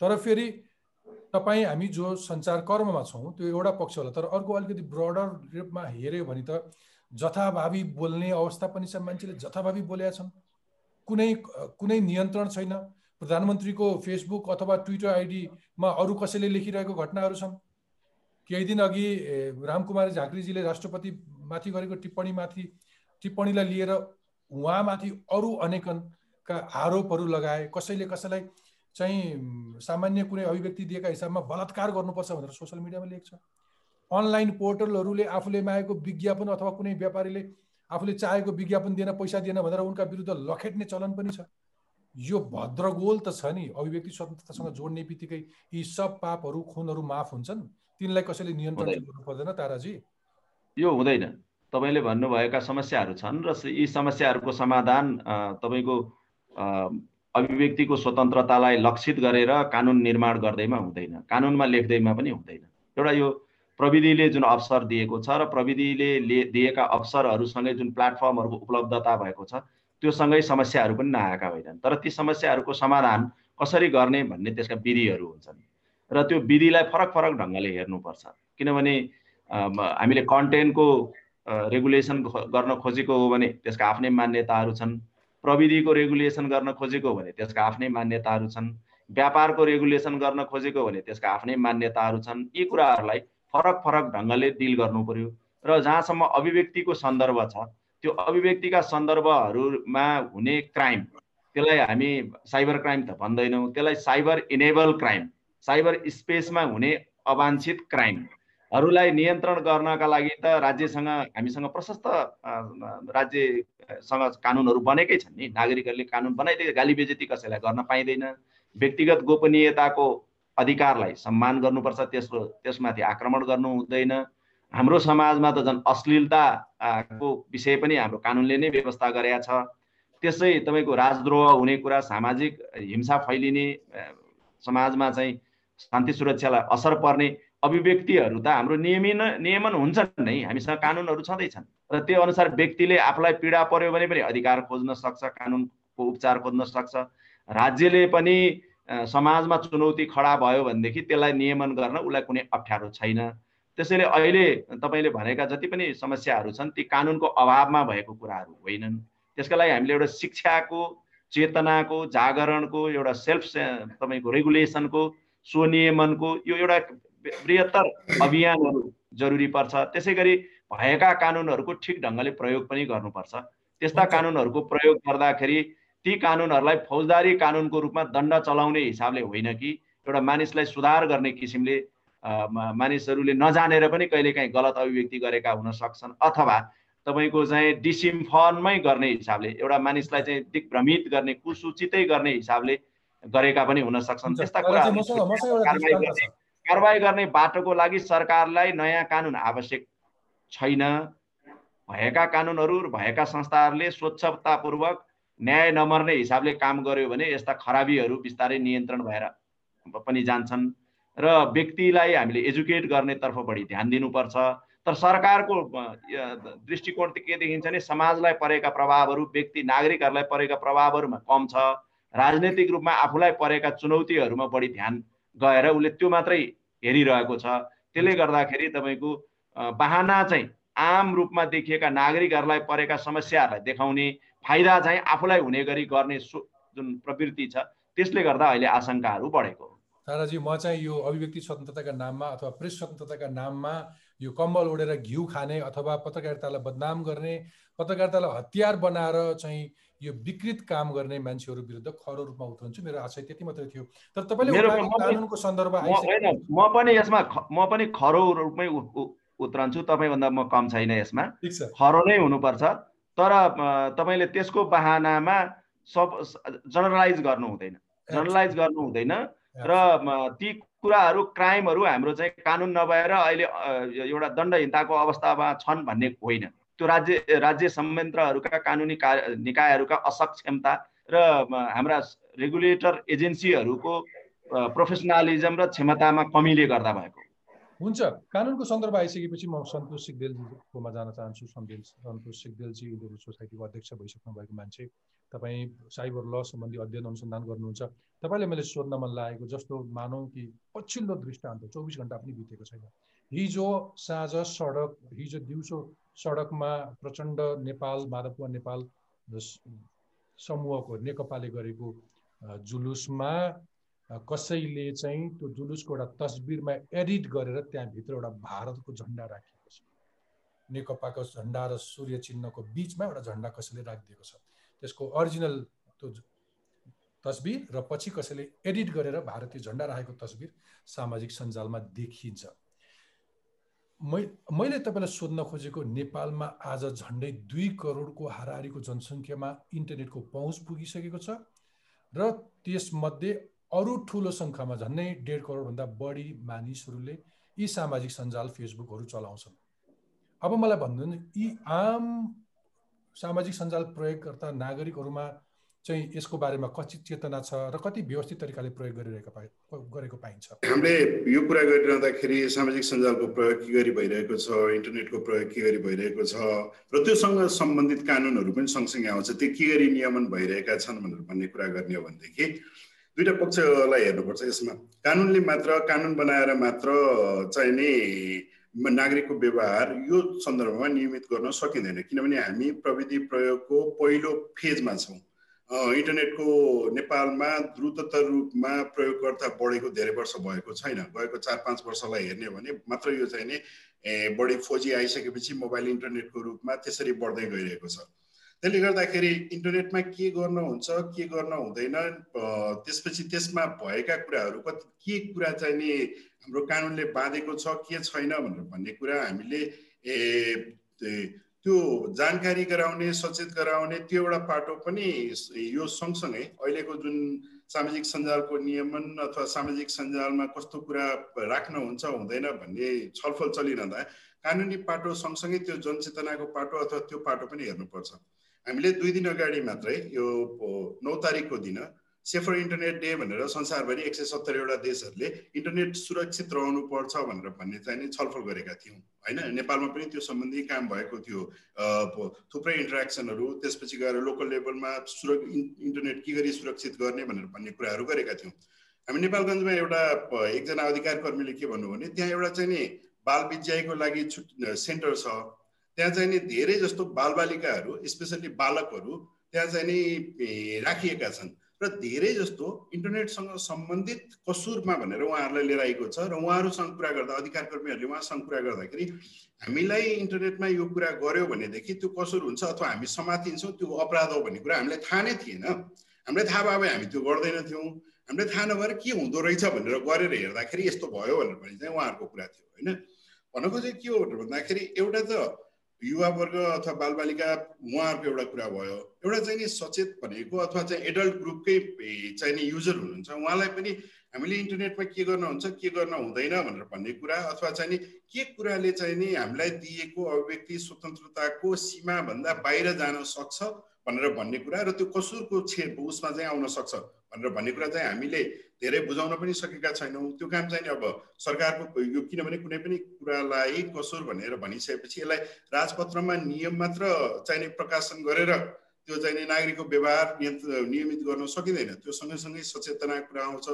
[SPEAKER 1] तर फेरि तपाईँ हामी जो सञ्चार कर्ममा छौँ त्यो एउटा पक्ष होला। तर अर्को अलिकति ब्रडर रूपमा हेऱ्यो भने त जथाभावी बोल्ने अवस्था पनि छ मान्छेले जथाभावी बोलेका छन्। कुनै कुनै नियन्त्रण छैन। प्रधानमन्त्रीको फेसबुक अथवा ट्विटर आइडीमा अरू कसैले लेखिरहेको घटनाहरू छन्? केही दिन अघि रामकुमार झाँक्रीजीले राष्ट्रपतिमाथि गरेको टिप्पणीमाथि टिप्पणीलाई लिएर उहाँमाथि अरू अनेकनका आरोपहरू लगाए। कसैले कसैलाई चाहिँ सामान्य कुनै अभिव्यक्ति दिएका हिसाबमा बलात्कार गर्नुपर्छ भनेर सोसियल मिडियामा लेख्छ अनलाइन पोर्टलहरूले आफूले मागेको विज्ञापन अथवा कुनै व्यापारीले आफूले चाहेको विज्ञापन दिएन पैसा दिएन भनेर उनका विरुद्ध लखेट्ने चलन पनि छ। यो भद्रगोल त छ नि। अभिव्यक्ति स्वतन्त्रतासँग जोड्ने बित्तिकै यी सब पापहरू खुनहरू माफ हुन्छन्। तिनलाई कसैले नियन्त्रण गर्नु पर्दैन ताराजी?
[SPEAKER 3] यो हुँदैन। तपाईँले भन्नुभएका समस्याहरू छन् र यी समस्याहरूको समाधान तपाईँको अभिव्यक्तिको स्वतन्त्रतालाई लक्षित गरेर कानुन निर्माण गर्दैमा हुँदैन। कानुनमा लेख्दैमा पनि हुँदैन। एउटा यो प्रविधिले जुन अवसर दिएको छ र प्रविधिले दिएका अवसरहरूसँगै जुन प्लेटफर्महरूको उपलब्धता भएको छ त्योसँगै समस्याहरू पनि नआएका होइनन्। तर ती समस्याहरूको समाधान कसरी गर्ने भन्ने त्यसका विधिहरू हुन्छन्। र त्यो विधिलाई फरक फरक ढङ्गले हेर्नुपर्छ। किनभने हामीले कन्टेन्टको रेगुलेसन गर्न खोजेको हो भने त्यसका आफ्नै मान्यताहरू छन्। प्रविधिको रेगुलेसन गर्न खोजेको हो भने त्यसका आफ्नै मान्यताहरू छन्। व्यापारको रेगुलेसन गर्न खोजेको भने त्यसका आफ्नै मान्यताहरू छन्। यी कुराहरूलाई फरक फरक ढङ्गले डिल गर्नु पर्यो। र जहाँसम्म अभिव्यक्तिको सन्दर्भ छ त्यो अभिव्यक्तिका सन्दर्भहरूमा हुने क्राइम त्यसलाई हामी साइबर क्राइम त भन्दैनौँ त्यसलाई साइबर इनेबल क्राइम साइबर स्पेसमा हुने अवान्छित क्राइमहरूलाई नियन्त्रण गर्नका लागि त राज्यसँग हामीसँग प्रशस्त राज्यसँग कानुनहरू बनेकै छन् नि। नागरिकहरूले कानुन बनाइदिए गाली बेजेती कसैलाई गर्न पाइँदैन। व्यक्तिगत गोपनीयताको अधिकारलाई सम्मान गर्नुपर्छ त्यसको त्यसमाथि आक्रमण गर्नु हुँदैन। हाम्रो समाजमा त झन् अश्लीलताको विषय पनि हाम्रो कानुनले नै व्यवस्था गरेका छ। त्यसै तपाईँको राजद्रोह हुने कुरा सामाजिक हिंसा फैलिने समाजमा चाहिँ शान्ति सुरक्षालाई असर पर्ने अभिव्यक्तिहरू त हाम्रो नियमिन नियमन हुन्छन् नै। हामीसँग कानुनहरू छँदैछन्। र त्यो अनुसार व्यक्तिले आफूलाई पीडा पर्यो भने पनि अधिकार खोज्न सक्छ कानुनको उपचार खोज्न सक्छ। राज्यले पनि समाजमा चुनौती खडा भयो भनेदेखि त्यसलाई नियमन गर्न उसलाई कुनै अप्ठ्यारो छैन। त्यसैले अहिले तपाईँले भनेका जति पनि समस्याहरू छन् ती कानुनको अभावमा भएको कुराहरू होइनन्। त्यसका लागि हामीले एउटा शिक्षाको चेतनाको जागरणको एउटा सेल्फ तपाईँको रेगुलेसनको स्वनियमनको यो एउटा बृहत्तर अभियानहरू जरुरी पर्छ। त्यसै गरी भएका कानुनहरूको ठिक ढङ्गले प्रयोग पनि गर्नुपर्छ। त्यस्ता कानुनहरूको प्रयोग गर्दाखेरि ती कानुनहरूलाई फौजदारी कानुनको रूपमा दण्ड चलाउने हिसाबले होइन कि एउटा मानिसलाई सुधार गर्ने किसिमले मानिसहरूले नजानेर पनि कहिलेकाहीँ गलत अभिव्यक्ति गरेका हुन सक्छन् अथवा तपाईँको चाहिँ डिसिम्फनमै गर्ने हिसाबले एउटा मानिसलाई चाहिँ दिग्भ्रमित गर्ने कुसूचितै गर्ने हिसाबले गरेका पनि हुन सक्छन्। त्यस्ता कुराहरू कारवाही गर्ने बाटोको लागि सरकारलाई नयाँ कानुन आवश्यक छैन। भएका कानुनहरू भएका संस्थाहरूले स्वच्छतापूर्वक न्याय नमर्ने हिसाबले काम गर्यो भने यस्ता खराबीहरू बिस्तारै नियन्त्रण भएर पनि जान्छन्। र व्यक्तिलाई हामीले एजुकेट गर्नेतर्फ बढी ध्यान दिनुपर्छ। तर सरकारको दृष्टिकोण के देखिन्छ भने समाजलाई परेका प्रभावहरू व्यक्ति नागरिकहरूलाई परेका प्रभावहरूमा कम छ। राजनैतिक रूपमा आफूलाई परेका चुनौतीहरूमा बढी ध्यान गएर उसले त्यो मात्रै हेरिरहेको छ। त्यसले गर्दाखेरि तपाईँको बाहना चाहिँ आम रूपमा देखिएका नागरिकहरूलाई परेका समस्याहरूलाई देखाउने फाइदा चाहिँ आफूलाई हुने गरी गर्ने जुन प्रवृत्ति छ त्यसले गर्दा अहिले आशंकाहरू बढेको हो।
[SPEAKER 1] ताराजी म चाहिँ यो अभिव्यक्ति स्वतन्त्रताका नाममा अथवा प्रेस स्वतन्त्रताका नाममा यो कम्बल ओढेर घिउ खाने अथवा पत्रकारितालाई बदनाम गर्ने पत्रकारितालाई हतियार बनाएर चाहिँ यो विकृत काम गर्ने मान्छेहरू विरुद्ध खरो रूपमा उत्रन्छु मेरो आशय त्यति मात्रै थियो। तर तपाईँले कानुनको सन्दर्भ
[SPEAKER 3] म पनि यसमा म पनि खरो रूपमै उत्रन्छु। तपाईँभन्दा म कम छैन यसमा। खरो नै हुनुपर्छ। तर तपाईँले त्यसको बाहनामा सब जनरलाइज गर्नु हुँदैन। जनरलाइज गर्नु हुँदैन। र ती कुराहरू क्राइमहरू हाम्रो चाहिँ कानुन नभएर अहिले एउटा दण्डहीनताको अवस्थामा छन् भन्ने होइन। त्यो राज्य राज्य संयन्त्रहरूका कानुनी कार्य निकायहरूका असक्षमता र हाम्रा रेगुलेटर एजेन्सीहरूको प्रोफेसनलिजम र क्षमतामा कमीले गर्दा भएको।
[SPEAKER 1] हुन्छ। कानुनको सन्दर्भ आइसकेपछि म सन्तोष सिगदेलजीकोमा जान चाहन्छु। सन्तोष सिगदेलजी सोसाइटीको अध्यक्ष भइसक्नु भएको मान्छे। तपाईँ साइबर ल सम्बन्धी अध्ययन अनुसन्धान गर्नुहुन्छ। तपाईँले मैले सोध्न मन लागेको जस्तो मानौँ कि पछिल्लो दृष्टान्त चौबिस घन्टा पनि बितेको छैन। हिजो साँझ सडक हिजो दिउँसो सडकमा प्रचण्ड नेपाल माधवपुर नेपाल समूहको नेकपाले गरेको जुलुसमा कसैले चाहिँ त्यो जुलुसको एउटा तस्बिरमा एडिट गरेर त्यहाँभित्र एउटा भारतको झन्डा राखिएको छ। नेकपाको झन्डा र सूर्य चिन्हको बिचमा एउटा झन्डा कसैले राखिदिएको छ। त्यसको अरिजिनल त्यो तस्बिर र पछि कसैले एडिट गरेर भारतीय झन्डा राखेको तस्बिर सामाजिक सञ्जालमा देखिन्छ। मै मैले तपाईँलाई सोध्न खोजेको नेपालमा आज झन्डै दुई करोडको हाराहारीको जनसङ्ख्यामा इन्टरनेटको पहुँच पुगिसकेको छ र त्यसमध्ये अरू ठुलो सङ्ख्यामा झन्डै डेढ करोडभन्दा बढी मानिसहरूले यी सामाजिक सञ्जाल फेसबुकहरू चलाउँछन्। अब मलाई भन्नु यी आम सामाजिक सञ्जाल प्रयोगकर्ता नागरिकहरूमा चाहिँ यसको बारेमा कति चेतना छ र कति व्यवस्थित तरिकाले प्रयोग गरिरहेको पाइ गरेको पाइन्छ?
[SPEAKER 4] हामीले यो कुरा गरिरहँदाखेरि सामाजिक सञ्जालको प्रयोग के गरी भइरहेको छ इन्टरनेटको प्रयोग के गरी भइरहेको छ र त्योसँग सम्बन्धित कानुनहरू पनि सँगसँगै आउँछ त्यो के गरी नियमन भइरहेका छन् भनेर भन्ने कुरा गर्ने हो भनेदेखि दुईवटा पक्षलाई हेर्नुपर्छ यसमा। कानुनले मात्र कानुन बनाएर मात्र चाहिँ नि नागरिकको व्यवहार यो सन्दर्भमा नियमित गर्न सकिँदैन। किनभने हामी प्रविधि प्रयोगको पहिलो फेजमा छौँ। इन्टरनेटको नेपालमा द्रुततर रूपमा प्रयोगकर्ता बढेको धेरै वर्ष भएको छैन। गएको चार पाँच वर्षलाई हेर्ने हो भने मात्र यो चाहिँ नि बढी फोजी आइसकेपछि मोबाइल इन्टरनेटको रूपमा त्यसरी बढ्दै गइरहेको छ। त्यसले गर्दाखेरि इन्टरनेटमा के गर्न हुन्छ के गर्न हुँदैन त्यसपछि त्यसमा भएका कुराहरू कति के कुरा चाहिँ नि हाम्रो कानुनले बाँधेको छ के छैन भनेर भन्ने कुरा हामीले त्यो जानकारी गराउने सचेत गराउने त्यो एउटा पाटो पनि यो सँगसँगै अहिलेको जुन सामाजिक सञ्जालको नियमन अथवा सामाजिक सञ्जालमा कस्तो कुरा राख्न हुन्छ हुँदैन भन्ने छलफल चलिरहँदा कानुनी पाटो सँगसँगै त्यो जनचेतनाको पाटो अथवा त्यो पाटो पनि हेर्नुपर्छ। हामीले दुई दिन अगाडि मात्रै यो नौ तारिकको दिन सेफर इन्टरनेट डे भनेर संसारभरि एक सय सत्तरीवटा देशहरूले इन्टरनेट सुरक्षित रहनु पर्छ भनेर भन्ने चाहिँ छलफल गरेका थियौँ होइन? नेपालमा पनि त्यो सम्बन्धी काम भएको थियो। थुप्रै इन्टरेक्सनहरू त्यसपछि गएर लोकल लेभलमा सुर इन्टरनेट के गरी सुरक्षित गर्ने भनेर भन्ने कुराहरू गरेका थियौँ। हामी नेपालगञ्जमा एउटा एकजना अधिकार कर्मीले के भन्नु भने त्यहाँ एउटा चाहिँ नि बाल विद्याको लागि छुट सेन्टर छ। त्यहाँ चाहिँ नि धेरै जस्तो बालबालिकाहरू स्पेसल्ली बालकहरू त्यहाँ चाहिँ नि राखिएका छन्। र धेरै जस्तो इन्टरनेटसँग सम्बन्धित कसुरमा भनेर उहाँहरूलाई लिएर आएको छ र उहाँहरूसँग कुरा गर्दा अधिकार कर्मीहरूले उहाँसँग कुरा गर्दाखेरि हामीलाई इन्टरनेटमा यो कुरा गर्यो भनेदेखि त्यो कसुर हुन्छ अथवा हामी समातिन्छौँ त्यो अपराध हो भन्ने कुरा हामीलाई थाहा नै थिएन। हामीलाई थाहा भयो हामी त्यो गर्दैनथ्यौँ। हामीलाई थाहा नभएर के हुँदो रहेछ भनेर गरेर हेर्दाखेरि यस्तो भयो भनेर भने चाहिँ उहाँहरूको कुरा थियो होइन? भनेको चाहिँ के हो भन्दाखेरि एउटा त युवावर्ग अथवा बालबालिका उहाँहरूको एउटा कुरा भयो। एउटा चाहिँ नि सचेत भनेको अथवा चाहिँ एडल्ट ग्रुपकै चाहिँ नि युजर हुनुहुन्छ। उहाँलाई पनि हामीले इन्टरनेटमा के गर्न हुन्छ के गर्न हुँदैन भनेर भन्ने कुरा अथवा चाहिँ नि के कुराले चाहिँ नि हामीलाई दिएको अभिव्यक्ति स्वतन्त्रताको सीमाभन्दा बाहिर जान सक्छ भनेर भन्ने कुरा र त्यो कसुरको छे उसमा चाहिँ आउन सक्छ। भनेर भन्ने कुरा चाहिँ हामीले धेरै बुझाउन पनि सकेका छैनौँ। त्यो काम चाहिँ अब सरकारको यो किनभने कुनै पनि कुरालाई कसुर भनेर भनिसकेपछि यसलाई राजपत्रमा नियम मात्र चाहिने प्रकाशन गरेर त्यो चाहिँ नागरिकको व्यवहार नियमित गर्न सकिँदैन। त्यो सँगैसँगै सचेतना कुरा आउँछ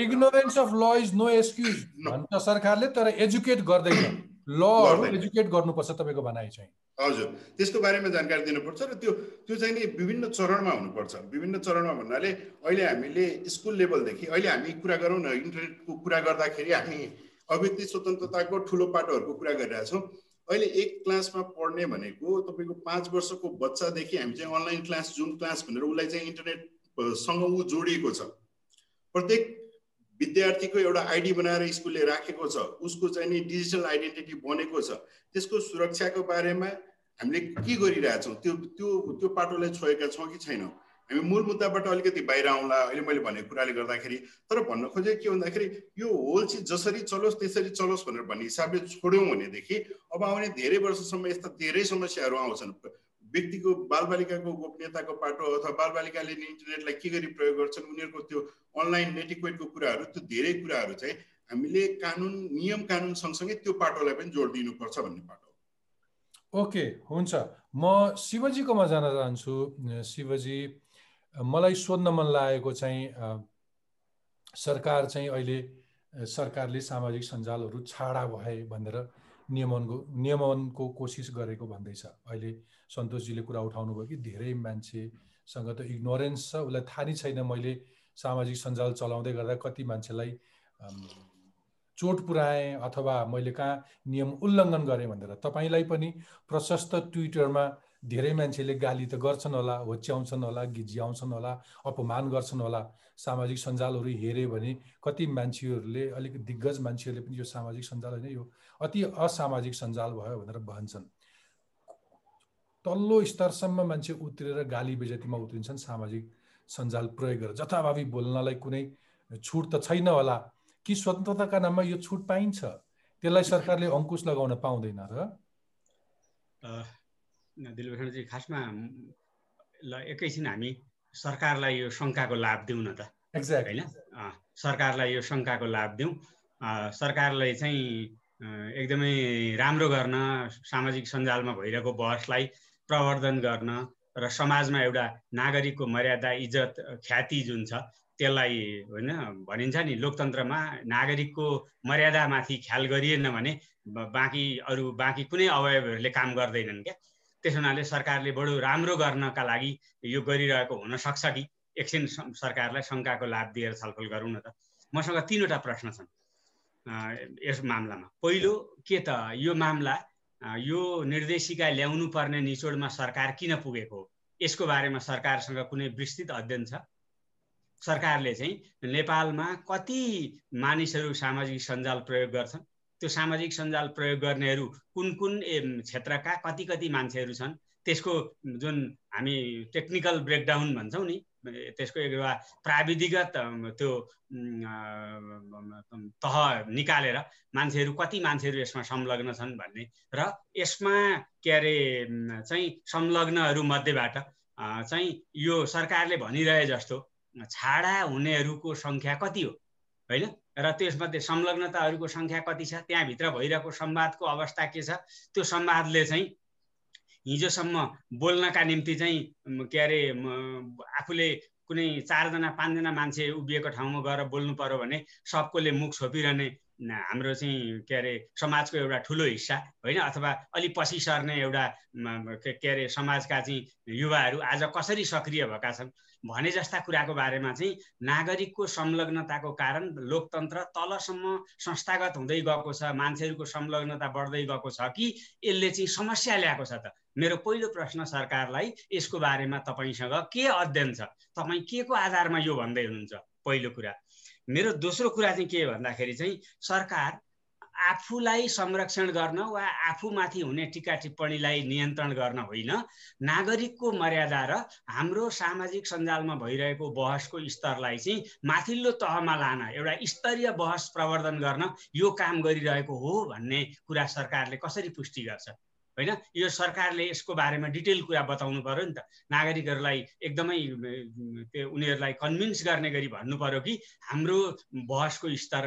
[SPEAKER 1] ignorance of law is no excuse भन्छ सरकारले तर एजुकेट गर्दैन। ल एजुकेट गर्नुपर्छ तपाईँको भनाइ चाहिँ।
[SPEAKER 4] हजुर। त्यसको बारेमा जानकारी दिनुपर्छ र त्यो त्यो चाहिँ नि विभिन्न चरणमा हुनुपर्छ। विभिन्न चरणमा भन्नाले अहिले हामीले स्कुल लेभलदेखि अहिले हामी कुरा गरौँ न इन्टरनेटको कुरा गर्दाखेरि हामी अभिव्यक्ति स्वतन्त्रताको ठुलो पाटोहरूको कुरा गरिरहेछौँ अहिले एक क्लासमा पढ्ने भनेको तपाईँको पाँच वर्षको बच्चादेखि हामी चाहिँ अनलाइन क्लास जुम क्लास भनेर उसलाई चाहिँ इन्टरनेटसँग ऊ जोडिएको छ। प्रत्येक विद्यार्थीको एउटा आइडी बनाएर स्कुलले राखेको छ उसको चाहिँ नि डिजिटल आइडेन्टिटी बनेको छ त्यसको सुरक्षाको बारेमा हामीले के गरिरहेछौँ त्यो त्यो त्यो पाटोलाई छोएका छौँ कि छैनौँ? हामी मूल मुद्दाबाट अलिकति बाहिर आउँला अहिले मैले भनेको कुराले गर्दाखेरि तर भन्न खोजेको के भन्दाखेरि यो होल चिज जसरी चलोस् त्यसरी चलोस् भनेर भन्ने हिसाबले छोड्यौँ भनेदेखि अब आउने धेरै वर्षसम्म यस्ता धेरै समस्याहरू आउँछन्। व्यक्तिको बालबालिकाको गोपनीयताको पाटो अथवा बालबालिकाले इन्टरनेटलाई के गरी प्रयोग गर्छन् उनीहरूको त्यो अनलाइन नेटिक्वेटको कुराहरू त्यो धेरै कुराहरू चाहिँ हामीले कानुन नियम कानुन सँगसँगै त्यो पाटोलाई पनि जोड दिनुपर्छ भन्ने पाटो
[SPEAKER 1] ओके हुन्छ। म शिवजीकोमा जान चाहन्छु। शिवजी मलाई सोध्न मन लागेको चाहिँ सरकार चाहिँ अहिले सरकारले सामाजिक सञ्जालहरू छाडा भए भनेर नियमनको नियमनको कोसिस गरेको भन्दैछ अहिले सन्तोषजीले कुरा उठाउनु भयो कि धेरै मान्छेसँग त इग्नोरेन्स छ उसलाई थाहा नै छैन मैले सामाजिक सञ्जाल चलाउँदै गर्दा कति मान्छेलाई चोट पुऱ्याएँ अथवा मैले कहाँ नियम उल्लङ्घन गरेँ भनेर। तपाईँलाई पनि प्रशस्त ट्विटरमा धेरै मान्छेले गाली त गर्छन् होला होच्याउँछन् होला गिज्याउँछन् होला अपमान गर्छन् होला। सामाजिक सञ्जालहरू हेऱ्यो भने कति मान्छेहरूले अलिक दिग्गज मान्छेहरूले पनि यो सामाजिक सञ्जाल होइन यो अति असामाजिक सञ्जाल भयो भनेर भन्छन्। तल्लो स्तरसम्म मान्छे उत्रेर गाली बेजतीमा उत्रिन्छन् सामाजिक सञ्जाल प्रयोग गरेर। जथाभावी बोल्नलाई कुनै छुट त छैन होला। कि स्वतन्त्रताका नाममा यो छुट पाइन्छ? त्यसलाई सरकारले अङ्कुश लगाउन पाउँदैन र?
[SPEAKER 2] दिलभूषणजी खासमा ल एकैछिन हामी सरकारलाई यो शङ्काको लाभ दिउँ न त
[SPEAKER 1] एक्ज्याक्ट
[SPEAKER 2] होइन? सरकारलाई यो शङ्काको लाभ दिउँ। सरकारले चाहिँ एकदमै राम्रो गर्न सामाजिक सञ्जालमा भइरहेको बहसलाई प्रवर्धन गर्न र समाजमा एउटा नागरिकको मर्यादा इज्जत ख्याति जुन छ त्यसलाई होइन भनिन्छ नि लोकतन्त्रमा नागरिकको मर्यादामाथि ख्याल गरिएन भने बाँकी अरू बाँकी कुनै अवयवहरूले काम गर्दैनन् क्या? त्यस हुनाले सरकारले बडो राम्रो गर्नका लागि यो गरिरहेको हुनसक्छ कि? एकछिन सरकारलाई शङ्काको लाभ दिएर छलफल गरौँ न त। मसँग तिनवटा प्रश्न छन्। यस मामलामा। पहिलो के त यो मामला यो निर्देशिका ल्याउनु पर्ने निचोडमा सरकार किन पुगेको हो? यसको बारेमा सरकारसँग कुनै विस्तृत अध्ययन छ? सरकारले चाहिँ नेपालमा कति मानिसहरू सामाजिक सञ्जाल प्रयोग गर्छन्? त्यो सामाजिक सञ्जाल प्रयोग गर्नेहरू कुन कुन क्षेत्रका कति कति मान्छेहरू छन् त्यसको जुन हामी टेक्निकल ब्रेकडाउन भन्छौँ नि त्यसको एउटा प्राविधिगत त्यो तह निकालेर मान्छेहरू कति मान्छेहरू यसमा संलग्न छन् भन्ने र यसमा के अरे चाहिँ संलग्नहरू मध्येबाट चाहिँ यो सरकारले भनिरहे जस्तो छाडा हुनेहरूको सङ्ख्या कति हो? होइन? र त्यसमध्ये संलग्नताहरूको सङ्ख्या कति छ? त्यहाँभित्र भइरहेको संवादको अवस्था के छ? त्यो संवादले चाहिँ हिजोसम्म बोल्नका निम्ति चाहिँ के अरे आफूले कुनै चारजना पाँचजना मान्छे उभिएको ठाउँमा गएर बोल्नु पऱ्यो भने सबकोले मुख छोपिरहने हाम्रो चाहिँ के अरे समाजको एउटा ठुलो हिस्सा होइन? अथवा अलिक पछि सर्ने एउटा के अरे समाजका चाहिँ युवाहरू आज कसरी सक्रिय भएका छन् भने जस्ता कुराको बारेमा चाहिँ नागरिकको संलग्नताको कारण लोकतन्त्र तलसम्म संस्थागत हुँदै गएको छ मान्छेहरूको संलग्नता बढ्दै गएको छ कि यसले चाहिँ समस्या ल्याएको छ त? मेरो पहिलो प्रश्न सरकारलाई यसको बारेमा तपाईँसँग के अध्ययन छ? तपाईँ के को आधारमा यो भन्दै हुनुहुन्छ? पहिलो कुरा। मेरो दोस्रो कुरा चाहिँ के भन्दाखेरि चाहिँ सरकार आफूलाई संरक्षण गर्न वा आफूमाथि हुने टिका टिप्पणीलाई नियन्त्रण गर्न होइन नागरिकको मर्यादा र हाम्रो सामाजिक सञ्जालमा भइरहेको बहसको स्तरलाई चाहिँ माथिल्लो तहमा लान एउटा स्तरीय बहस प्रवर्धन गर्न यो काम गरिरहेको हो भन्ने कुरा सरकारले कसरी पुष्टि गर्छ? होइन? यो सरकारले यसको बारेमा डिटेल कुरा बताउनु पऱ्यो नि त। नागरिकहरूलाई एकदमै त्यो उनीहरूलाई कन्भिन्स गर्ने गरी भन्नु पऱ्यो कि हाम्रो बहसको स्तर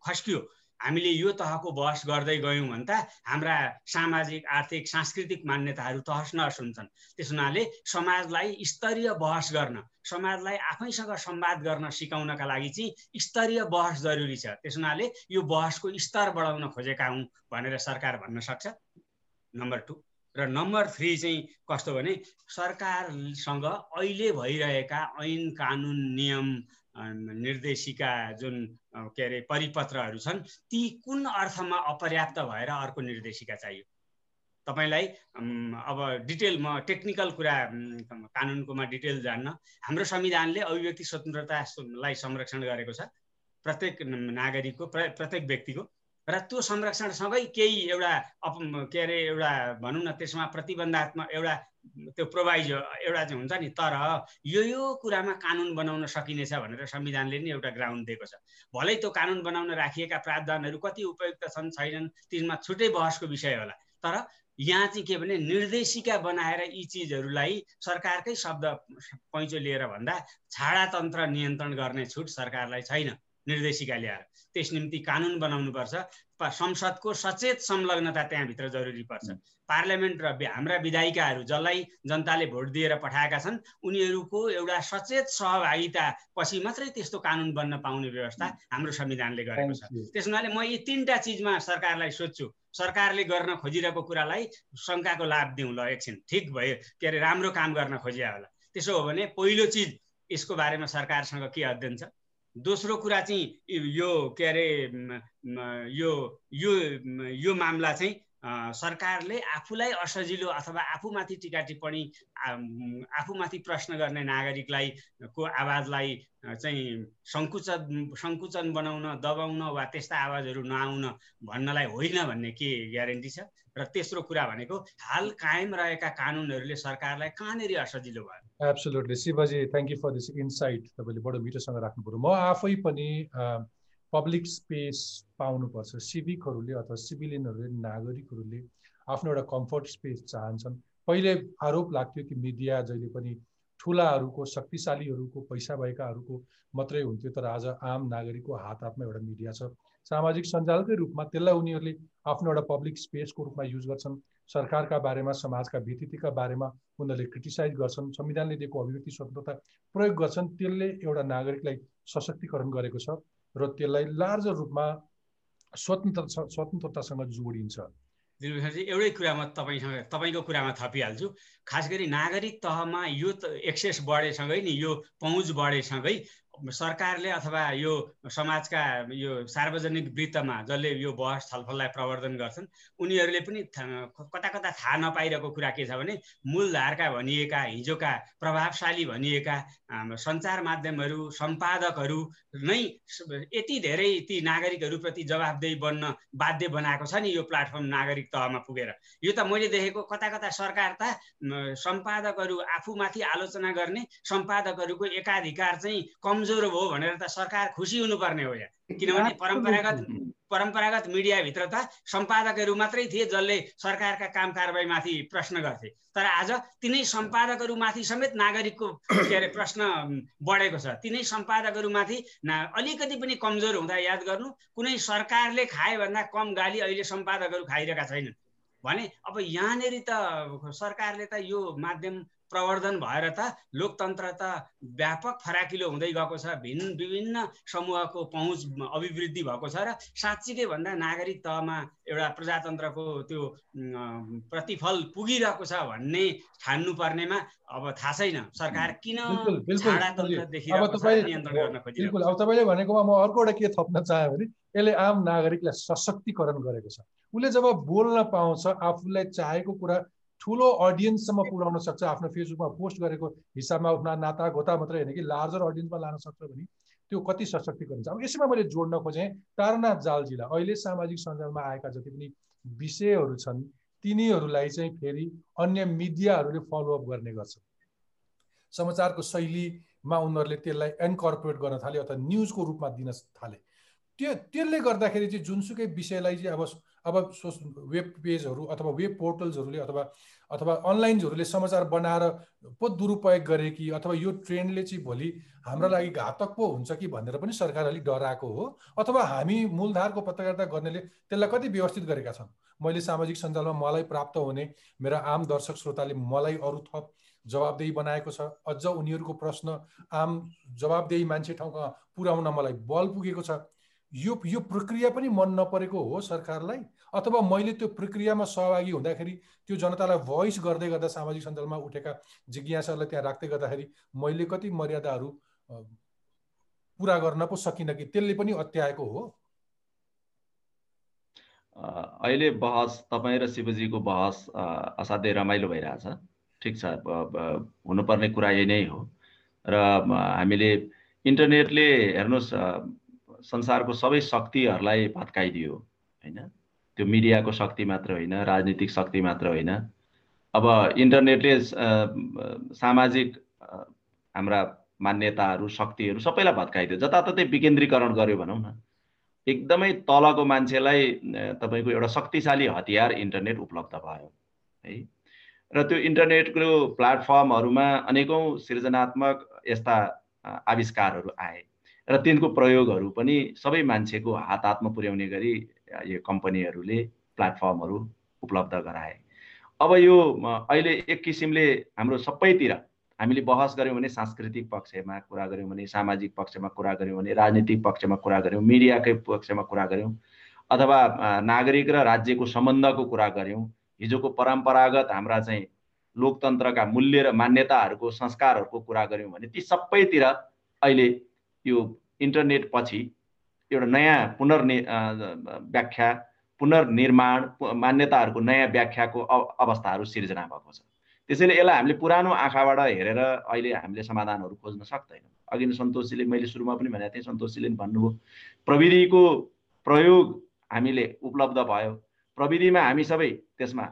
[SPEAKER 2] खस्कियो। हामीले यो तहको बहस गर्दै गयौँ भने त हाम्रा सामाजिक आर्थिक सांस्कृतिक मान्यताहरू तहस नहस हुन्छन्। त्यस हुनाले समाजलाई स्तरीय बहस गर्न समाजलाई आफैसँग संवाद गर्न सिकाउनका लागि चाहिँ स्तरीय बहस जरुरी छ। त्यस हुनाले यो बहसको स्तर बढाउन खोजेका हौँ भनेर सरकार भन्न सक्छ। Number two. र नम्बर थ्री चाहिँ कस्तो भने सरकारसँग अहिले भइरहेका ऐन कानुन नियम निर्देशिका जुन के अरे परिपत्रहरू छन् ती कुन अर्थमा अपर्याप्त भएर अर्को निर्देशिका चाहियो? तपाईँलाई अब डिटेल म टेक्निकल कुरा कानुनकोमा डिटेल जान्न। हाम्रो संविधानले अभिव्यक्ति स्वतन्त्रतालाई संरक्षण गरेको छ। प्रत्येक नागरिकको प्रत्येक व्यक्तिको। र त्यो संरक्षणसँगै केही एउटा अप के अरे एउटा भनौँ न त्यसमा प्रतिबन्धात्मक एउटा त्यो प्रोभाइज एउटा चाहिँ हुन्छ नि तर यो यो कुरामा कानुन बनाउन सकिनेछ भनेर संविधानले नि एउटा ग्राउन्ड दिएको छ। भलै त्यो कानुन बनाउन राखिएका प्रावधानहरू कति उपयुक्त छन् छैनन् तिनमा छुट्टै बहसको विषय होला। तर यहाँ चाहिँ के भने निर्देशिका बनाएर यी चिजहरूलाई सरकारकै शब्द पैँचो लिएर भन्दा छाडातन्त्र नियन्त्रण गर्ने छुट सरकारलाई छैन। निर्देशिका ल्याएर। त्यस निम्ति कानुन बनाउनुपर्छ। संसदको सचेत संलग्नता त्यहाँभित्र जरुरी पर्छ। पार्लियामेन्ट र हाम्रा विधायिकाहरू जसलाई जनताले भोट दिएर पठाएका छन् उनीहरूको एउटा सचेत सहभागिता पछि मात्रै त्यस्तो कानुन बन्न पाउने व्यवस्था हाम्रो संविधानले गरेको छ। त्यस हुनाले म यी तिनवटा चिजमा सरकारलाई सोध्छु। सरकारले गर्न खोजिरहेको कुरालाई शङ्काको लाभ दिउँ ल एकछिन। ठिक भयो। के अरे राम्रो काम गर्न खोजिया होला। त्यसो हो भने पहिलो चिज यसको बारेमा सरकारसँग के अध्ययन छ? दोस्रो कुरा चाहिँ यो के अरे यो यो यो मामला चाहिँ सरकारले आफूलाई असजिलो अथवा आफूमाथि टिका टिप्पणी आफूमाथि प्रश्न गर्ने नागरिकलाई को आवाजलाई चाहिँ सङ्कुचन सङ्कुचन बनाउन दबाउन वा त्यस्ता आवाजहरू नआउन भन्नलाई होइन भन्ने के ग्यारेन्टी छ? र तेस्रो कुरा भनेको हाल कायम रहेका कानुनहरूले सरकारलाई कहाँनिर असजिलो भयो?
[SPEAKER 1] Absolutely Shivji thank you for this insight तपाईँले बडो मिठोसँग राख्नु पऱ्यो म आफै पनि पब्लिक स्पेस पाउनुपर्छ। सिभिकहरूले अथवा सिभिलियनहरूले नागरिकहरूले आफ्नो एउटा कम्फर्ट स्पेस चाहन्छन्। पहिले आरोप लाग्थ्यो कि मिडिया जहिले पनि ठुलाहरूको शक्तिशालीहरूको पैसा भएकाहरूको मात्रै हुन्थ्यो तर आज आम नागरिकको हात हातमा एउटा मिडिया छ। सामाजिक सञ्जालकै रूपमा त्यसलाई उनीहरूले आफ्नो एउटा पब्लिक स्पेसको रूपमा युज गर्छन्। सरकारका बारेमा समाजका भित्तिका बारेमा उनीहरूले क्रिटिसाइज गर्छन् संविधानले दिएको अभिव्यक्ति स्वतन्त्रता प्रयोग गर्छन् त्यसले एउटा नागरिकलाई सशक्तिकरण गरेको छ र त्यसलाई लार्जर रूपमा स्वतन्त्र स्वतन्त्रतासँग जोडिन्छ।
[SPEAKER 2] दिलभूषणजी एउटै कुरामा तपाईँसँग तपाईँको कुरामा थपिहाल्छु। खास गरी नागरिक तहमा यो एक्सेस बढेसँगै नि यो पहुँच बढेसँगै सरकारले अथवा यो समाजका यो सार्वजनिक वृत्तमा जसले यो बहस छलफललाई प्रवर्धन गर्छन् उनीहरूले पनि कता कता थाहा नपाइरहेको कुरा के छ भने मूलधारका भनिएका हिजोका प्रभावशाली भनिएका सञ्चार माध्यमहरू सम्पादकहरू नै यति धेरै ती नागरिकहरूप्रति जवाबदेही बन्न बाध्य बनाएको छ नि यो प्लाटफर्म नागरिक तहमा पुगेर। यो त मैले देखेको कता कता सरकार त सम्पादकहरू आफूमाथि आलोचना गर्ने सम्पादकहरूको एकाधिकार चाहिँ कमजोर कमजोर भयो भनेर त सरकार खुसी हुनुपर्ने हो यहाँ किनभने परम्परागत परम्परागत मिडियाभित्र त सम्पादकहरू मात्रै थिए जसले सरकारका काम कारवाहीमाथि प्रश्न गर्थे। तर आज तिनै सम्पादकहरूमाथि समेत नागरिकको के अरे प्रश्न बढेको छ। तिनै सम्पादकहरूमाथि ना अलिकति पनि कमजोर हुँदा याद गर्नु कुनै सरकारले खाए भन्दा कम गाली अहिले सम्पादकहरू खाइरहेका छैनन्। भने अब यहाँनिर त सरकारले त यो माध्यम प्रवर्धन भएर त लोकतन्त्र त व्यापक फराकिलो हुँदै गएको छ। भिन्न विभिन्न समूहको पहुँच अभिवृद्धि भएको छ र साँच्चीकै भन्दा नागरिक तहमा एउटा प्रजातन्त्रको त्यो प्रतिफल पुगिरहेको छ भन्ने ठान्नु पर्नेमा अब थाहा छैन। सरकार किन
[SPEAKER 1] बिल्कुल अब तपाईँले भनेकोमा म अर्को एउटा के थप्न चाहेँ भने यसले आम नागरिकलाई सशक्तिकरण गरेको छ। उसले जब बोल्न पाउँछ आफूलाई चाहेको कुरा ठुलो अडियन्ससम्म पुर्याउन सक्छ आफ्नो फेसबुकमा पोस्ट गरेको हिसाबमा आफ्ना नाता गोता मात्रै होइन कि लार्जर अडियन्समा लान सक्छ भने त्यो कति सशक्तिकरण छ अब यसैमा मैले जोड्न खोजेँ तारनाथ जालजीलाई। अहिले सामाजिक सञ्जालमा आएका जति पनि विषयहरू छन् तिनीहरूलाई चाहिँ फेरि अन्य मिडियाहरूले फलोअप गर्ने गर्छ समाचारको शैलीमा उनीहरूले त्यसलाई एन्कर्पोरेट गर्न थाले अथवा न्युजको रूपमा दिन थाले। त्यो त्यसले गर्दाखेरि चाहिँ जुनसुकै विषयलाई चाहिँ अब अब सो वेब पेजहरू अथवा वेब पोर्टल्सहरूले अथवा अथवा अनलाइन्सहरूले समाचार बनाएर पो दुरुपयोग गरे कि अथवा यो ट्रेन्डले चाहिँ भोलि हाम्रो लागि घातक पो हुन्छ कि भनेर पनि सरकार अलिक डराएको हो। अथवा हामी मूलधारको पत्रकारिता गर्नेले त्यसलाई कति व्यवस्थित गरेका छन्? मैले सामाजिक सञ्जालमा मलाई प्राप्त हुने मेरा आम दर्शक श्रोताले मलाई अरू थप जवाबदेही बनाएको छ। अझ उनीहरूको प्रश्न आम जवाबदेही मान्छे ठाउँमा पुर्याउन मलाई बल पुगेको छ। यो यो प्रक्रिया पनि मन नपरेको हो सरकारलाई अथवा मैले त्यो प्रक्रियामा सहभागी हुँदाखेरि त्यो जनतालाई भोइस गर्दै गर्दा सामाजिक सञ्जालमा उठेका जिज्ञासालाई त्यहाँ राख्दै गर्दाखेरि मैले कति मर्यादाहरू पुरा गर्न पो सकिनँ कि त्यसले पनि अत्याएको हो।
[SPEAKER 3] अहिले बहस तपाईँ र शिवजीको बहस असाध्यै रमाइलो भइरहेछ। ठिक छ हुनुपर्ने कुरा यही नै हो। र हामीले इन्टरनेटले हेर्नुहोस् संसारको सबै शक्तिहरूलाई भत्काइदियो होइन? त्यो मिडियाको शक्ति मात्र होइन राजनीतिक शक्ति मात्र होइन। अब इन्टरनेटले सामाजिक हाम्रा मान्यताहरू शक्तिहरू सबैलाई भत्काइदियो। जताततै विकेन्द्रीकरण गर्यो भनौँ न। एकदमै तलको मान्छेलाई तपाईँको एउटा शक्तिशाली हतियार इन्टरनेट उपलब्ध भयो है? र त्यो इन्टरनेटको प्लेटफर्महरूमा अनेकौँ सृजनात्मक यस्ता आविष्कारहरू आए। र तिनको प्रयोगहरू पनि सबै मान्छेको हात हातमा पुर्याउने गरी यो कम्पनीहरूले प्लेटफर्महरू उपलब्ध गराए। अब यो अहिले एक किसिमले हाम्रो सबैतिर हामीले बहस गऱ्यौँ भने सांस्कृतिक पक्षमा कुरा गऱ्यौँ भने सामाजिक पक्षमा कुरा गऱ्यौँ भने राजनीतिक पक्षमा कुरा गऱ्यौँ मिडियाकै पक्षमा कुरा गऱ्यौँ अथवा नागरिक र राज्यको सम्बन्धको कुरा गऱ्यौँ हिजोको परम्परागत हाम्रा चाहिँ लोकतन्त्रका मूल्य र मान्यताहरूको संस्कारहरूको कुरा गऱ्यौँ भने ती सबैतिर अहिले यो इन्टरनेट पछि एउटा नयाँ पुनर्नि व्याख्या पुनर्निर्माण मान्यताहरूको नयाँ व्याख्याको अवस्थाहरू सिर्जना भएको छ। त्यसैले यसलाई हामीले पुरानो आँखाबाट हेरेर अहिले हामीले समाधानहरू खोज्न सक्दैनौँ। अघि नै सन्तोषजीले मैले सुरुमा पनि भनेको थिएँ सन्तोषजीले भन्नुभयो प्रविधिको प्रयोग हामीले उपलब्ध भयो। प्रविधिमा हामी सबै त्यसमा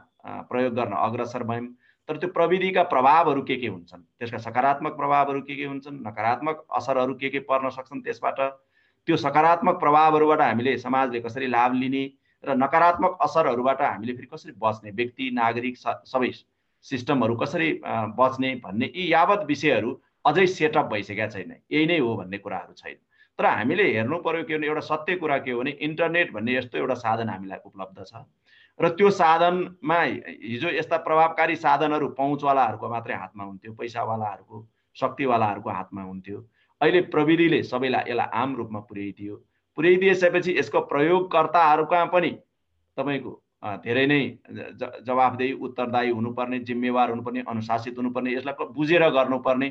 [SPEAKER 3] प्रयोग गर्न अग्रसर भयौँ। तर त्यो प्रविधिका प्रभावहरू के के हुन्छन्? त्यसका सकारात्मक प्रभावहरू के के हुन्छन्? नकारात्मक असरहरू के के पर्न सक्छन् त्यसबाट? त्यो सकारात्मक प्रभावहरूबाट हामीले समाजले कसरी लाभ लिने र नकारात्मक असरहरूबाट हामीले फेरि कसरी बच्ने? व्यक्ति नागरिक सबै सिस्टमहरू कसरी बच्ने भन्ने यी यावत विषयहरू अझै सेटअप भइसकेका छैन। यही नै हो भन्ने कुराहरू छैन। तर हामीले हेर्नु पर्यो के भने एउटा सत्य कुरा के हो भने इन्टरनेट भन्ने यस्तो एउटा साधन हामीलाई उपलब्ध छ। र त्यो साधनमा हिजो यस्ता प्रभावकारी साधनहरू पहुँचवालाहरूको मात्रै हातमा हुन्थ्यो पैसावालाहरूको शक्तिवालाहरूको हातमा हुन्थ्यो। अहिले प्रविधिले सबैलाई यसलाई आम रूपमा पुर्याइदियो। पुर्याइदिएपछि यसको प्रयोगकर्ताहरूका पनि तपाईँको धेरै नै जवाफदेही उत्तरदायी हुनुपर्ने जिम्मेवार हुनुपर्ने अनुशासित हुनुपर्ने यसलाई बुझेर गर्नुपर्ने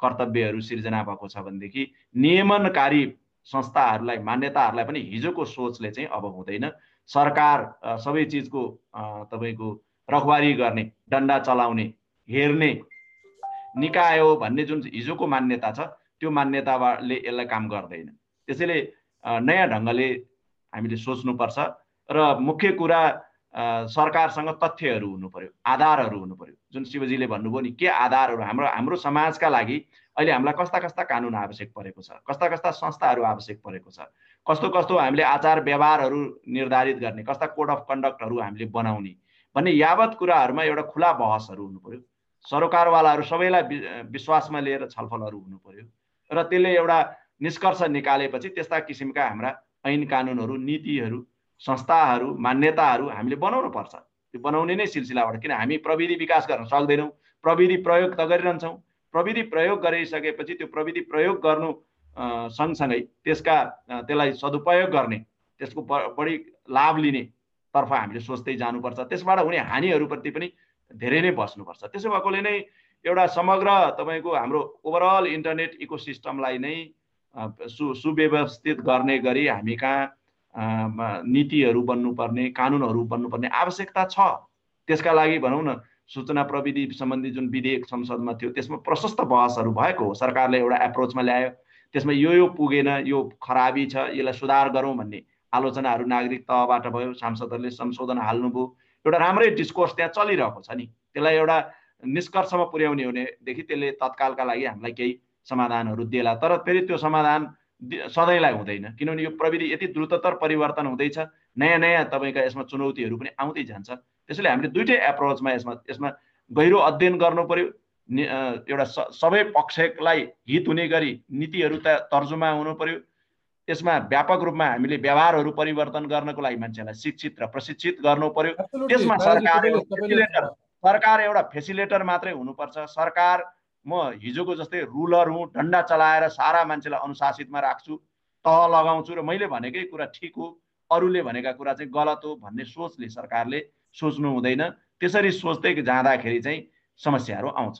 [SPEAKER 3] कर्तव्यहरू सिर्जना भएको छ भनेदेखि नियमनकारी संस्थाहरूलाई मान्यताहरूलाई पनि हिजोको सोचले चाहिँ अब हुँदैन। सरकार सबै चिजको तपाईँको रखबारी गर्ने डन्डा चलाउने हेर्ने निकाय हो भन्ने जुन हिजोको मान्यता छ त्यो मान्यताले यसलाई काम गर्दैन। त्यसैले नयाँ ढङ्गले हामीले सोच्नुपर्छ र मुख्य कुरा सरकारसँग तथ्यहरू हुनु पर्यो आधारहरू हुनु पर्यो जुन शिवजीले भन्नुभयो नि के आधारहरू? हाम्रो हाम्रो समाजका लागि अहिले हामीलाई कस्ता कस्ता कानुन आवश्यक परेको छ? कस्ता कस्ता संस्थाहरू आवश्यक परेको छ? कस्तो कस्तो हामीले आचार व्यवहारहरू निर्धारित गर्ने कस्ता कोड अफ कन्डक्टहरू हामीले बनाउने भन्ने यावत कुराहरूमा एउटा खुला बहसहरू हुनु पर्यो सरोकारवालाहरू सबैलाई विश्वासमा लिएर छलफलहरू हुनु पर्यो र त्यसले एउटा निष्कर्ष निकालेपछि त्यस्ता किसिमका हाम्रा ऐन कानुनहरू नीतिहरू संस्थाहरू मान्यताहरू हामीले बनाउनु पर्छ। त्यो बनाउने नै सिलसिलाबाट किन हामी प्रविधि विकास गर्न सक्दैनौँ प्रविधि प्रयोग त गरिरहन्छौँ। प्रविधि प्रयोग गरिसकेपछि त्यो प्रविधि प्रयोग गर्नु सँगसँगै त्यसका त्यसलाई सदुपयोग गर्ने त्यसको बढी लाभ लिने तर्फ हामीले सोच्दै जानुपर्छ। त्यसबाट हुने हानिहरूप्रति पनि धेरै नै बस्नुपर्छ। त्यसो भएकोले नै एउटा समग्र तपाईँको हाम्रो ओभरअल इन्टरनेट इकोसिस्टमलाई नै सु सुव्यवस्थित गर्ने गरी हामी कहाँ नीतिहरू बन्नुपर्ने कानुनहरू बन्नुपर्ने आवश्यकता छ। त्यसका लागि भनौँ न सूचना प्रविधि सम्बन्धी जुन विधेयक संसदमा थियो त्यसमा प्रशस्त बहसहरू भएको हो। सरकारले एउटा एप्रोचमा ल्यायो। त्यसमा यो यो पुगेन यो खराबी छ यसलाई सुधार गरौँ भन्ने आलोचनाहरू नागरिक तहबाट भयो सांसदहरूले संशोधन हाल्नुभयो। एउटा राम्रै डिस्कोर्स त्यहाँ चलिरहेको छ नि। त्यसलाई एउटा निष्कर्षमा पुर्याउने हुनेदेखि त्यसले तत्कालका लागि हामीलाई केही समाधानहरू देला तर फेरि त्यो समाधान सधैँलाई हुँदैन। किनभने यो प्रविधि यति द्रुततर परिवर्तन हुँदैछ। नयाँ नयाँ तपाईँका यसमा चुनौतीहरू पनि आउँदै जान्छ। त्यसैले हामीले दुइटै एप्रोचमा यसमा यसमा गहिरो अध्ययन गर्नु पर्यो। एउटा सबै पक्षलाई हित हुने गरी नीतिहरू त तर्जुमा हुनु पर्यो। त्यसमा व्यापक रूपमा हामीले व्यवहारहरू परिवर्तन गर्नको लागि मान्छेलाई शिक्षित र प्रशिक्षित गर्नु पर्यो। त्यसमा सरकार फेसिलेटर सरकार एउटा फेसिलेटर मात्रै हुनुपर्छ। सरकार म हिजोको जस्तै रुलर हुँ डन्डा चलाएर सारा मान्छेलाई अनुशासितमा राख्छु तह लगाउँछु र मैले भनेकै कुरा ठिक हो। अरूले भनेका कुरा चाहिँ गलत हो भन्ने सोचले सरकारले सोच्नु हुँदैन। त्यसरी सोच्दै जाँदाखेरि चाहिँ समस्याहरू आउँछ।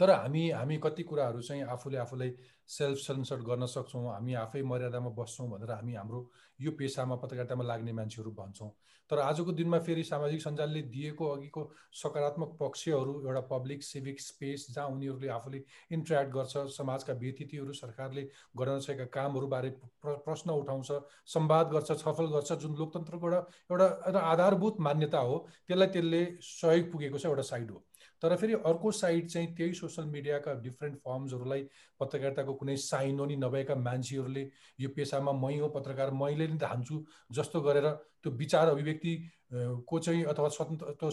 [SPEAKER 1] तर हामी हामी कति कुराहरू चाहिँ आफूले आफूलाई सेल्फ सेन्सर्ड गर्न सक्छौँ हामी आफै मर्यादामा बस्छौँ भनेर हामी हाम्रो यो पेसामा पत्रकारितामा लाग्ने मान्छेहरू भन्छौँ। तर आजको दिनमा फेरि सामाजिक सञ्जालले दिएको अघिको सकारात्मक पक्षहरू एउटा पब्लिक सिभिक स्पेस जहाँ उनीहरूले आफूले इन्ट्रेक्ट गर्छ समाजका व्यतिथिहरू सरकारले गर्न सकेका कामहरूबारे प्रश्न उठाउँछ संवाद गर्छ छलफल गर्छ जुन लोकतन्त्रको एउटा एउटा आधारभूत मान्यता हो त्यसलाई त्यसले सहयोग पुगेको छ एउटा साइड हो। तर फेरि अर्को साइड चाहिँ त्यही सोसियल मिडियाका डिफ्रेन्ट फर्म्सहरूलाई पत्रकारिताको कुनै साइन नि नभएका मान्छेहरूले यो पेसामा मै हो पत्रकार मैले नै धान्छु जस्तो गरेर त्यो विचार अभिव्यक्ति को चाहिँ अथवा स्वतन्त्र त्यो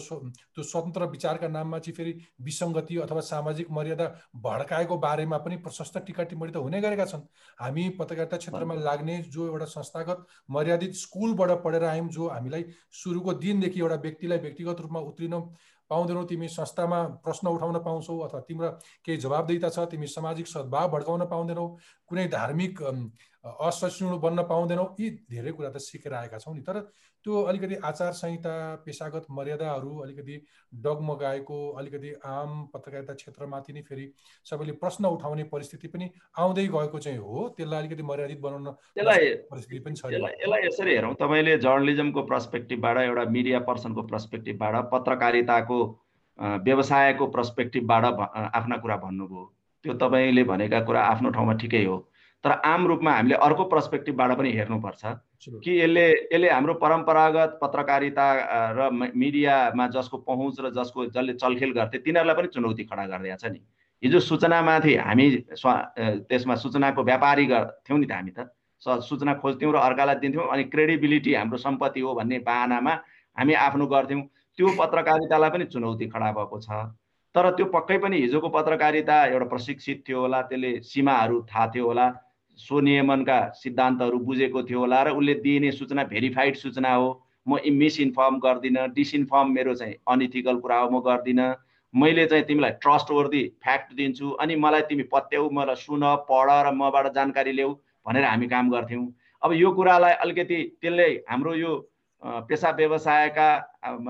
[SPEAKER 1] त्यो स्वतन्त्र विचारका नाममा चाहिँ फेरि विसङ्गति अथवा सामाजिक मर्यादा भड्काएको बारेमा पनि प्रशस्त टिका टिप्पणी त हुने गरेका छन्। हामी पत्रकारिता क्षेत्रमा लाग्ने जो एउटा संस्थागत मर्यादित स्कुलबाट पढेर आयौँ जो हामीलाई सुरुको दिनदेखि एउटा व्यक्तिलाई व्यक्तिगत रूपमा उत्रिन पाउँदैनौ तिमी संस्थामा प्रश्न उठाउन पाउँछौ अथवा तिम्रो केही जवाबदेता छ तिमी सामाजिक सद्भाव भड्काउन पाउँदैनौ। कुनै धार्मिक असहिष्णु बन्न पाउँदैनौ। यी धेरै कुरा त सिकेर आएका छौँ नि। तर त्यो अलिकति आचार संहिता पेसागत मर्यादाहरू अलिकति डगमगाएको अलिकति आम पत्रकारिता क्षेत्रमाथि नै फेरि सबैले प्रश्न उठाउने परिस्थिति पनि आउँदै गएको चाहिँ हो। त्यसलाई अलिकति मर्यादित बनाउन
[SPEAKER 3] परिस्थिति पनि छ यसलाई यसरी हेरौँ। तपाईँले जर्नलिजमको पर्सपेक्टिभबाट एउटा मिडिया पर्सनको पर्सपेक्टिभबाट पत्रकारिताको व्यवसायको पर्सपेक्टिभबाट आफ्ना कुरा भन्नुभयो। त्यो तपाईँले भनेका कुरा आफ्नो ठाउँमा ठिकै हो। तर आम रूपमा हामीले अर्को पर्सपेक्टिभबाट पनि हेर्नुपर्छ कि यसले यसले हाम्रो परम्परागत पत्रकारिता र मिडियामा जसको पहुँच र जसको जसले चलखेल गर्थे तिनीहरूलाई पनि चुनौती खडा गरिदिएको छ नि। हिजो सूचनामाथि हामी त्यसमा सूचनाको व्यापारी गर्थ्यौँ नि त हामी त। सूचना खोज्थ्यौँ र अर्कालाई दिन्थ्यौँ अनि क्रेडिबिलिटी हाम्रो सम्पत्ति हो भन्ने बाहनामा हामी आफ्नो गर्थ्यौँ। त्यो पत्रकारितालाई पनि चुनौती खडा भएको छ। तर त्यो पक्कै पनि हिजोको पत्रकारिता एउटा प्रशिक्षित थियो होला त्यसले सीमाहरू थाहा थियो होला। स्वनियमनका सिद्धान्तहरू बुझेको थियो होला र उसले दिइने सूचना भेरिफाइड सूचना हो। म मिसइन्फर्म गर्दिनँ डिसइन्फर्म मेरो चाहिँ अनइथिकल कुरा हो म गर्दिनँ। मैले चाहिँ तिमीलाई ट्रस्ट वर्दी फ्याक्ट दिन्छु अनि मलाई तिमी पत्याउ मलाई सुन पढ र मबाट जानकारी ल्याऊ भनेर हामी काम गर्थ्यौँ। अब यो कुरालाई अलिकति त्यसले हाम्रो यो पेसा व्यवसायका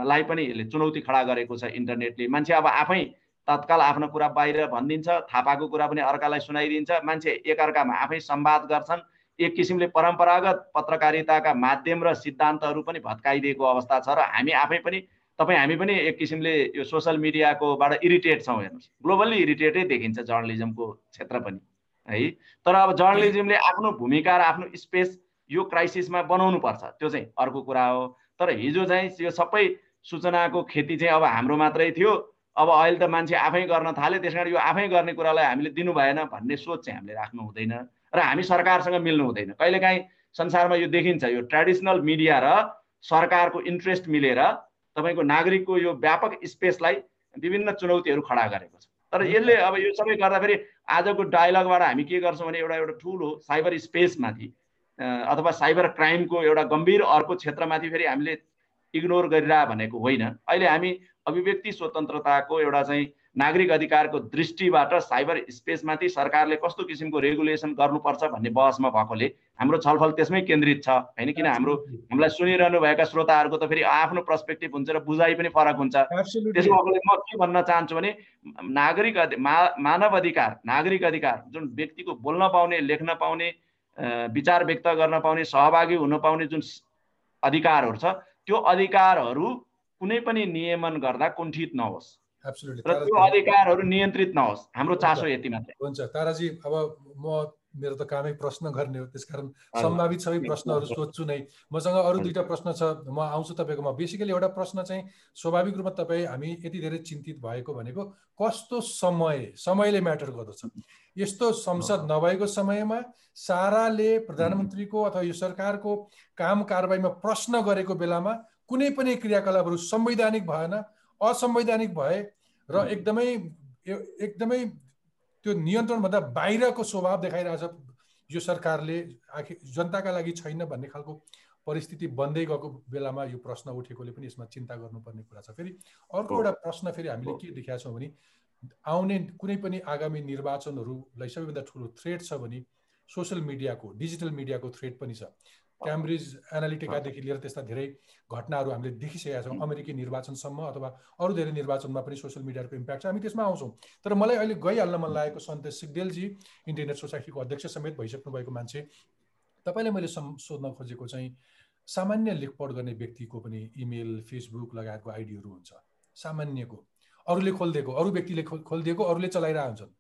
[SPEAKER 3] लाई पनि यसले चुनौती खडा गरेको छ इन्टरनेटले। मान्छे अब आफै तत्काल आफ्नो कुरा बाहिर भनिदिन्छ थाहा पाएको कुरा पनि अर्कालाई सुनाइदिन्छ। मान्छे एकअर्कामा आफै संवाद गर्छन्। एक किसिमले परम्परागत पत्रकारिताका माध्यम र सिद्धान्तहरू पनि भत्काइदिएको अवस्था छ र हामी आफै पनि तपाईँ हामी पनि एक किसिमले यो सोसियल मिडियाकोबाट इरिटेट छौँ हेर्नुहोस्। ग्लोबल्ली इरिटेटै देखिन्छ जर्नलिजमको क्षेत्र पनि है? तर अब जर्नलिजमले आफ्नो भूमिका र आफ्नो स्पेस यो क्राइसिसमा बनाउनु पर्छ त्यो चाहिँ अर्को कुरा हो। तर हिजो चाहिँ यो सबै सूचनाको खेती चाहिँ अब हाम्रो मात्रै थियो। अब अहिले त मान्छे आफै गर्न थाले त्यस कारण यो आफै गर्ने कुरालाई हामीले दिनु भएन भन्ने सोच चाहिँ हामीले राख्नु हुँदैन र हामी सरकारसँग मिल्नु हुँदैन। कहिलेकाहीँ संसारमा यो देखिन्छ यो ट्रेडिसनल मिडिया र सरकारको इन्ट्रेस्ट मिलेर तपाईँको नागरिकको यो व्यापक स्पेसलाई विभिन्न चुनौतीहरू खडा गरेको छ। तर यसले अब यो सबै गर्दाखेरि आजको डायलगबाट हामी के गर्छौँ भने एउटा एउटा ठुलो साइबर स्पेसमाथि अथवा साइबर क्राइमको एउटा गम्भीर अर्को क्षेत्रमाथि फेरि हामीले इग्नोर गरिरह भनेको होइन। अहिले हामी अभिव्यक्ति स्वतन्त्रताको एउटा चाहिँ नागरिक अधिकारको दृष्टिबाट साइबर स्पेसमाथि सरकारले कस्तो किसिमको रेगुलेसन गर्नुपर्छ भन्ने बहसमा भएकोले हाम्रो छलफल त्यसमै केन्द्रित छ होइन किन? हाम्रो हामीलाई सुनिरहनु भएका श्रोताहरूको त फेरि आफ्नो पर्सपेक्टिभ हुन्छ र बुझाइ पनि फरक हुन्छ। त्यसो भएकोले म के भन्न चाहन्छु भने नागरिक मा मानव अधिकार नागरिक अधिकार जुन व्यक्तिको बोल्न पाउने लेख्न पाउने विचार व्यक्त गर्न पाउने सहभागी हुन पाउने जुन अधिकारहरू छ त्यो अधिकारहरू कुनै पनि नियमन गर्दा कुण्ठित नहोस्। र त्यो अधिकारहरू नियन्त्रित नहोस्। हाम्रो चासो यति मात्रै।
[SPEAKER 1] हुन्छ। ताराजी अब म मेरो त कामै प्रश्न गर्ने हो। त्यसकारण सम्भावित सबै प्रश्नहरू सोध्छु नै। मसँग अरू दुईवटा प्रश्न छ। म आउँछु तपाईँकोमा। बेसिकली एउटा प्रश्न चाहिँ स्वाभाविक रूपमा तपाईँ हामी यति धेरै चिन्तित भएको भनेको कस्तो समय समयले म्याटर गर्दछ? यस्तो संसद नभएको समयमा साराले प्रधानमन्त्रीको अथवा यो सरकारको काम कारवाहीमा प्रश्न गरेको बेलामा कुनै पनि क्रियाकलापहरू संवैधानिक भएन असंवैधानिक भए र एकदमै एकदमै त्यो नियन्त्रणभन्दा बाहिरको स्वभाव देखाइरहेछ यो सरकारले आखिर जनताका लागि छैन भन्ने खालको परिस्थिति बन्दै गएको बेलामा यो प्रश्न उठेकोले पनि यसमा चिन्ता गर्नुपर्ने कुरा छ। फेरि अर्को एउटा प्रश्न फेरि हामीले के देखाएको छौँ भने आउने कुनै पनि आगामी निर्वाचनहरूलाई सबैभन्दा ठुलो थ्रेड छ भने सोसियल मिडियाको डिजिटल मिडियाको थ्रेड पनि छ। क्याम्ब्रिज एनालिटिकादेखि लिएर त्यस्ता धेरै घटनाहरू हामीले देखिसकेका छौँ। अमेरिकी निर्वाचनसम्म अथवा अरू धेरै निर्वाचनमा पनि सोसियल मिडियाको इम्प्याक्ट छ। हामी त्यसमा आउँछौँ। तर मलाई अहिले गइहाल्न मन लागेको सन्तेश सिगदेलजी इन्टरनेट सोसाइटीको अध्यक्ष समेत भइसक्नु भएको मान्छे तपाईँलाई मैले सोध्न खोजेको चाहिँ सामान्य लेखपढ गर्ने व्यक्तिको पनि इमेल फेसबुक लगायतको आइडीहरू हुन्छ। सामान्यको। अरूले खोलिदिएको अरू व्यक्तिले खोलिदिएको अरूले चलाइरहेको हुन्छन्।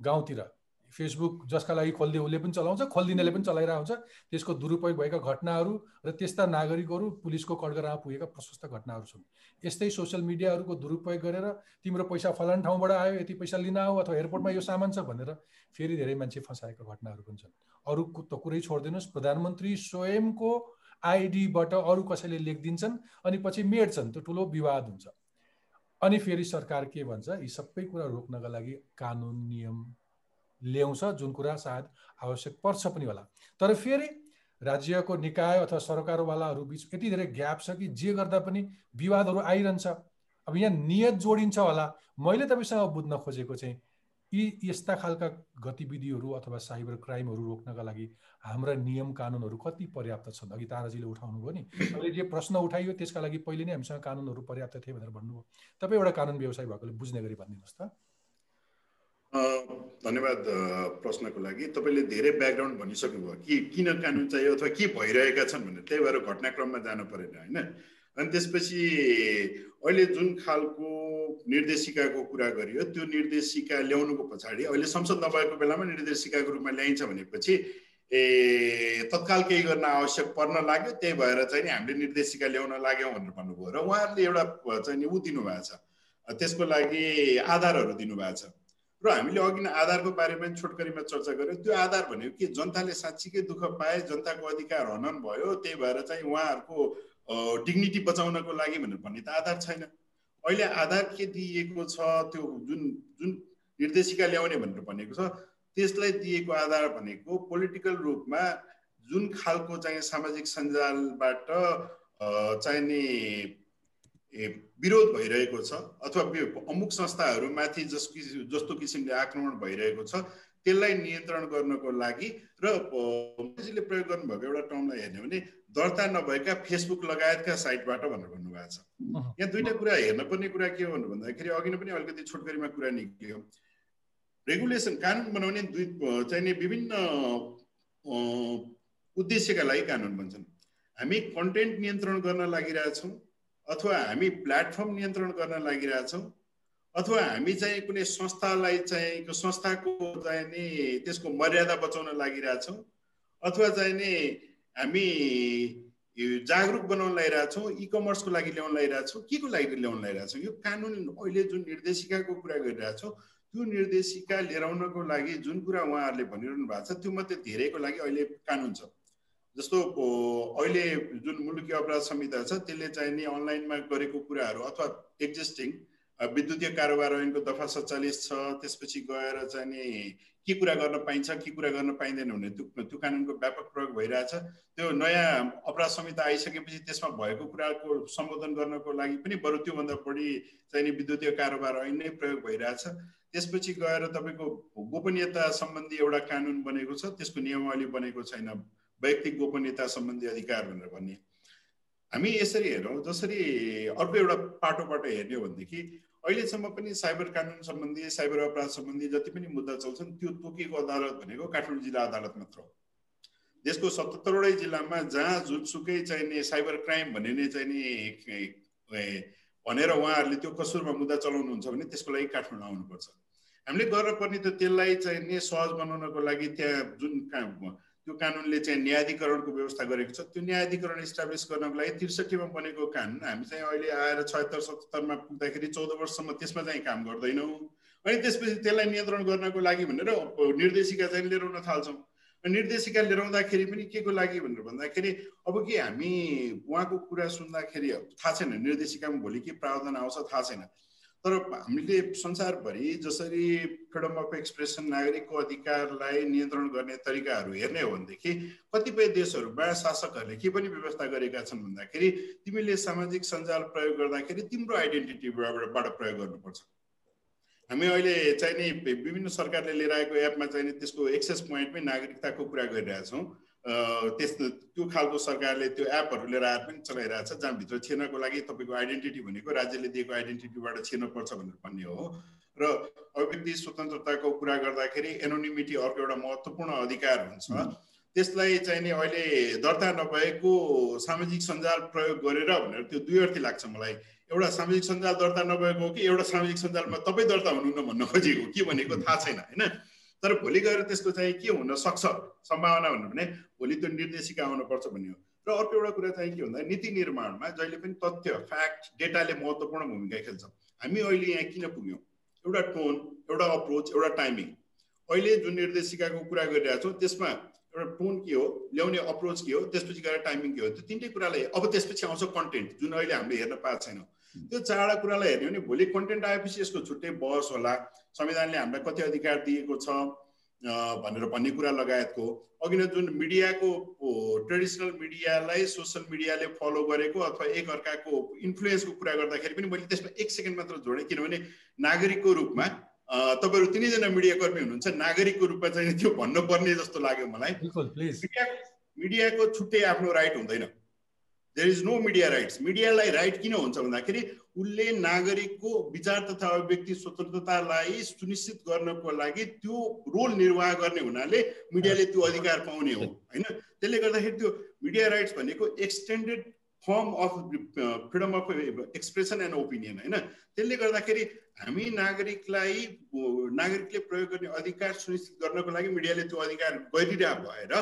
[SPEAKER 1] गाउँतिर। फेसबुक जसका लागि खोलिदिए उसले पनि चलाउँछ खोलिदिनेले पनि चलाइरहेको हुन्छ। त्यसको दुरुपयोग भएका घटनाहरू र त्यस्ता नागरिकहरू पुलिसको कडगरामा पुगेका प्रशस्त घटनाहरू छन्। यस्तै सोसियल मिडियाहरूको दुरुपयोग गरेर तिम्रो पैसा फलान ठाउँबाट आयो यति पैसा लिन आऊ अथवा एयरपोर्टमा यो सामान छ भनेर फेरि धेरै मान्छे फसाएका घटनाहरू पनि छन्। अरू त कुरै छोडिदिनुहोस्। प्रधानमन्त्री स्वयंको आइडीबाट अरू कसैले लेखिदिन्छन् अनि पछि मेट्छन्। त्यो ठुलो विवाद हुन्छ। अनि फेरि सरकार के भन्छ? यी सबै कुरा रोक्नका लागि कानुन नियम ल्याउँछ जुन कुरा सायद आवश्यक पर्छ पनि होला। तर फेरि राज्यको निकाय अथवा सरकारवालाहरू बिच यति धेरै ग्याप छ कि जे गर्दा पनि विवादहरू आइरहन्छ। अब यहाँ नियत जोडिन्छ होला। मैले तपाईँसँग बुझ्न खोजेको चाहिँ यी यस्ता खालका गतिविधिहरू अथवा साइबर क्राइमहरू रोक्नका लागि हाम्रा नियम कानुनहरू कति पर्याप्त छन्? अघि ताराजीले उठाउनु भयो नि। अहिले जे प्रश्न उठाइयो त्यसका लागि पहिले नै हामीसँग कानुनहरू पर्याप्त थिए भनेर भन्नुभयो। तपाईँ एउटा कानुन व्यवसाय भएकोले बुझ्ने गरी भनिदिनुहोस् त।
[SPEAKER 4] धन्यवाद प्रश्नको लागि। तपाईँले धेरै ब्याकग्राउन्ड भनिसक्नुभयो कि किन कानुन चाहियो अथवा के भइरहेका छन् भनेर त्यही भएर घटनाक्रममा जानु परेन होइन? अनि त्यसपछि अहिले जुन खालको निर्देशिकाको कुरा गरियो त्यो निर्देशिका ल्याउनुको पछाडि अहिले संसद नभएको बेलामा निर्देशिकाको रूपमा ल्याइन्छ भनेपछि ए तत्काल केही गर्न आवश्यक पर्न लाग्यो त्यही भएर चाहिँ नि हामीले निर्देशिका ल्याउन लाग्यौँ भनेर भन्नुभयो। र उहाँहरूले एउटा चाहिँ नि ऊ दिनुभएको छ। त्यसको लागि आधारहरू दिनुभएको छ। र हामीले अघि नै आधारको बारेमा छोटकरीमा चर्चा गऱ्यौँ त्यो आधार भनेको के? जनताले साँच्चीकै दुःख पाए जनताको अधिकार हनन भयो त्यही भएर चाहिँ उहाँहरूको डिग्निटी बचाउनको लागि भनेर भन्ने त आधार छैन। अहिले आधार के दिएको छ त्यो जुन जुन निर्देशिका ल्याउने भनेर भनेको छ त्यसलाई दिएको आधार भनेको पोलिटिकल रूपमा जुन खालको चाहिँ सामाजिक सञ्जालबाट चाहिने विरोध भइरहेको छ अथवा अमुक संस्थाहरूमाथि जस जस्तो किसिमले आक्रमण भइरहेको छ त्यसलाई नियन्त्रण गर्नको लागि र मोदीजीले प्रयोग गर्नुभएको एउटा टर्मलाई हेर्ने भने दर्ता नभएका फेसबुक लगायतका साइटबाट भनेर भन्नुभएको छ। यहाँ दुइटा कुरा हेर्न पर्ने कुरा के हो भन्दाखेरि अघि नै पनि अलिकति छोटकरीमा कुरा निक्लियो। रेगुलेसन कानुन बनाउने दुई चाहिने विभिन्न उद्देश्यका लागि कानुन बन्छन्। हामी कन्टेन्ट नियन्त्रण गर्न लागिरहेछौँ। अथवा हामी प्लेटफर्म नियन्त्रण गर्न लागिरहेछौँ अथवा हामी चाहिँ कुनै संस्थालाई चाहिँ संस्थाको चाहिँ नि त्यसको मर्यादा बचाउन लागिरहेछौँ अथवा चाहिँ नि हामी जागरुक बनाउन लागिरहेछौँ इ कमर्सको लागि ल्याउन लागिरहेछौँ के को लागि ल्याउन लागिरहेछौँ? यो कानुन अहिले जुन निर्देशिकाको कुरा गरिरहेछौँ त्यो निर्देशिका लिएर आउनको लागि जुन कुरा उहाँहरूले भनिरहनु भएको छ त्यो मात्रै धेरैको लागि अहिले कानुन छ। जस्तो अहिले जुन मुलुकी अपराध संहिता छ त्यसले चाहिँ नि अनलाइनमा गरेको कुराहरू अथवा एक्जिस्टिङ विद्युतीय कारोबार ऐनको दफा सत्तालिस छ त्यसपछि गएर चाहिँ नि के कुरा गर्न पाइन्छ के कुरा गर्न पाइँदैन भने त्यो त्यो कानुनको व्यापक प्रयोग भइरहेछ। त्यो नयाँ अपराध संहिता आइसकेपछि त्यसमा भएको कुराको सम्बोधन गर्नको लागि पनि बरु त्योभन्दा बढी चाहिँ नि विद्युतीय कारोबार ऐन नै प्रयोग भइरहेछ। त्यसपछि गएर तपाईँको गोपनीयता सम्बन्धी एउटा कानुन बनेको छ त्यसको नियमावली बनेको छैन। वैयक्तिक गोपनीयता सम्बन्धी अधिकार भनेर भन्ने। हामी यसरी हेरौँ जसरी अर्को एउटा पाटोबाट हेर्ने हो भनेदेखि अहिलेसम्म पनि साइबर कानुन सम्बन्धी साइबर अपराध सम्बन्धी जति पनि मुद्दा चल्छन् त्यो तोकिएको अदालत भनेको काठमाडौँ जिल्ला अदालत मात्र हो। देशको सतहत्तरवटै जिल्लामा जहाँ जुनसुकै चाहिने साइबर क्राइम भन्ने नै चाहिने भनेर उहाँहरूले त्यो कसुरमा मुद्दा चलाउनुहुन्छ भने त्यसको लागि काठमाडौँ आउनुपर्छ। हामीले गर्नुपर्ने त त्यसलाई चाहिँ सहज बनाउनको लागि त्यहाँ जुन त्यो कानुनले चाहिँ न्यायाधिकरणको व्यवस्था गरेको छ। त्यो न्यायाधिकरण इस्टाब्लिस गर्नको लागि त्रिसठीमा बनेको कानुन हामी चाहिँ अहिले आएर छत्तर सतहत्तरमा पुग्दाखेरि चौध वर्षसम्म त्यसमा चाहिँ काम गर्दैनौँ। अनि त्यसपछि त्यसलाई नियन्त्रण गर्नको लागि भनेर निर्देशिका चाहिँ लिएर थाल्छौँ। निर्देशिका लिएर पनि के को लागि भनेर भन्दाखेरि अब के हामी उहाँको कुरा सुन्दाखेरि थाहा छैन निर्देशिकामा भोलि के प्रावधान आउँछ थाहा छैन। तर हामीले संसारभरि जसरी फ्रिडम अफ एक्सप्रेसन नागरिकको अधिकारलाई नियन्त्रण गर्ने तरिकाहरू हेर्ने हो भनेदेखि कतिपय देशहरूमा शासकहरूले के पनि व्यवस्था गरेका छन् भन्दाखेरि तिमीले सामाजिक सञ्जाल प्रयोग गर्दाखेरि तिम्रो आइडेन्टिटीबाट प्रयोग गर्नुपर्छ। हामी अहिले चाहिँ नि विभिन्न सरकारले लिएर आएको एपमा चाहिँ त्यसको एक्सेस पोइन्टमै नागरिकताको कुरा गरिरहेछौँ। त्यस त्यो खालको सरकारले त्यो एपहरू लिएर आएर पनि चलाइरहेछ जहाँभित्र छिर्नको लागि तपाईँको आइडेन्टिटी भनेको राज्यले दिएको आइडेन्टिटीबाट छिर्नुपर्छ भनेर भन्ने हो। र अभिव्यक्ति स्वतन्त्रताको कुरा गर्दाखेरि एनोनिमिटी अर्को एउटा महत्त्वपूर्ण अधिकार हुन्छ। त्यसलाई चाहिँ नि अहिले दर्ता नभएको सामाजिक सञ्जाल प्रयोग गरेर भनेर त्यो दुई अर्थी लाग्छ मलाई। एउटा सामाजिक सञ्जाल दर्ता नभएको हो कि एउटा सामाजिक सञ्जालमा तपाईँ दर्ता हुनुहुन्न भन्न खोजेको के भनेको? थाहा छैन होइन? तर भोलि गएर त्यसको चाहिँ के हुन सक्छ? सम्भावना भन्नु भने भोलि त्यो निर्देशिका आउनुपर्छ भन्ने हो र अर्को एउटा कुरा चाहिँ के भन्दा नीति निर्माणमा जहिले पनि तथ्य फ्याक्ट डेटाले महत्त्वपूर्ण भूमिका खेल्छ। हामी अहिले यहाँ किन पुग्यौँ? एउटा टोन एउटा अप्रोच एउटा टाइमिङ अहिले जुन निर्देशिकाको कुरा गरिरहेको छौँ त्यसमा एउटा टोन के हो ल्याउने अप्रोच के हो त्यसपछि गएर टाइमिङ के हो त्यो तिनटै कुरालाई अब त्यसपछि आउँछ कन्टेन्ट जुन अहिले हामीले हेर्न पाएको छैनौँ। त्यो चारवटा कुरालाई हेर्ने भने भोलि कन्टेन्ट आएपछि यसको छुट्टै बहस होला। संविधानले हामीलाई कति अधिकार दिएको छ भनेर भन्ने कुरा लगायतको। अघि नै जुन मिडियाको ट्रेडिसनल मिडियालाई सोसियल मिडियाले फलो गरेको अथवा एक अर्काको इन्फ्लुएन्सको कुरा गर्दाखेरि पनि मैले त्यसमा एक सेकेन्ड मात्र जोडेँ किनभने नागरिकको रूपमा तपाईँहरू तिनैजना मिडियाकर्मी हुनुहुन्छ नागरिकको रूपमा चाहिँ त्यो भन्नुपर्ने जस्तो लाग्यो मलाई। मिडिया मिडियाको छुट्टै आफ्नो राइट हुँदैन। There is no media rights मिडियालाई right किन हुन्छ भन्दाखेरि उसले नागरिकको विचार तथा अभिव्यक्ति स्वतन्त्रतालाई सुनिश्चित गर्नको लागि त्यो रोल निर्वाह गर्ने हुनाले मिडियाले त्यो अधिकार पाउने हो होइन? त्यसले गर्दाखेरि त्यो मिडिया राइट्स भनेको extended form of freedom of expression and opinion होइन? त्यसले गर्दाखेरि हामी नागरिकलाई नागरिकले प्रयोग गर्ने अधिकार सुनिश्चित गर्नको लागि मिडियाले त्यो अधिकार गरिरहेको भएर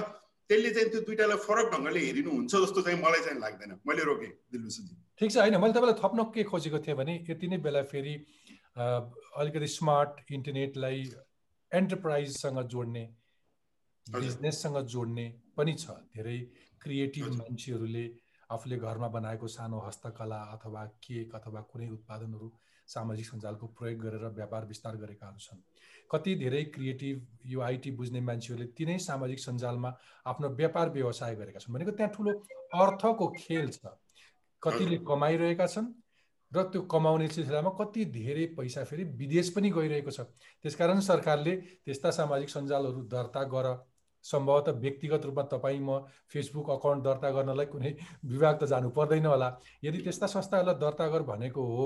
[SPEAKER 4] त्यसले चाहिँ त्यो दुइटालाई फरक ढङ्गले हेरिनुहुन्छ जस्तो चाहिँ मलाई चाहिँ लाग्दैन। मैले रोकेँ दिलभूषणजी
[SPEAKER 1] ठिक छ होइन मैले तपाईँलाई थप्न के खोजेको थिएँ भने यति नै बेला फेरि अलिकति स्मार्ट इन्टरनेटलाई एन्टरप्राइजसँग जोड्ने बिजनेससँग जोड्ने पनि छ। धेरै क्रिएटिभ मान्छेहरूले आफूले घरमा बनाएको सानो हस्तकला अथवा केक अथवा कुनै उत्पादनहरू सामाजिक सञ्जालको प्रयोग गरेर व्यापार विस्तार गरेकाहरू छन् कति धेरै क्रिएटिभ यो आइटी बुझ्ने मान्छेहरूले तिनै सामाजिक सञ्जालमा आफ्नो व्यापार व्यवसाय गरेका छन् भनेको त्यहाँ ठुलो अर्थको खेल छ। कतिले कमाइरहेका छन् र त्यो कमाउने सिलसिलामा कति धेरै पैसा फेरि विदेश पनि गइरहेको छ। त्यसकारण सरकारले त्यस्ता सामाजिक सञ्जालहरू दर्ता गर सम्भवतः व्यक्तिगत रूपमा तपाईँ म फेसबुक अकाउन्ट दर्ता गर्नलाई कुनै विभाग त जानु पर्दैन होला। यदि त्यस्ता संस्थाहरूलाई दर्ता गर भनेको हो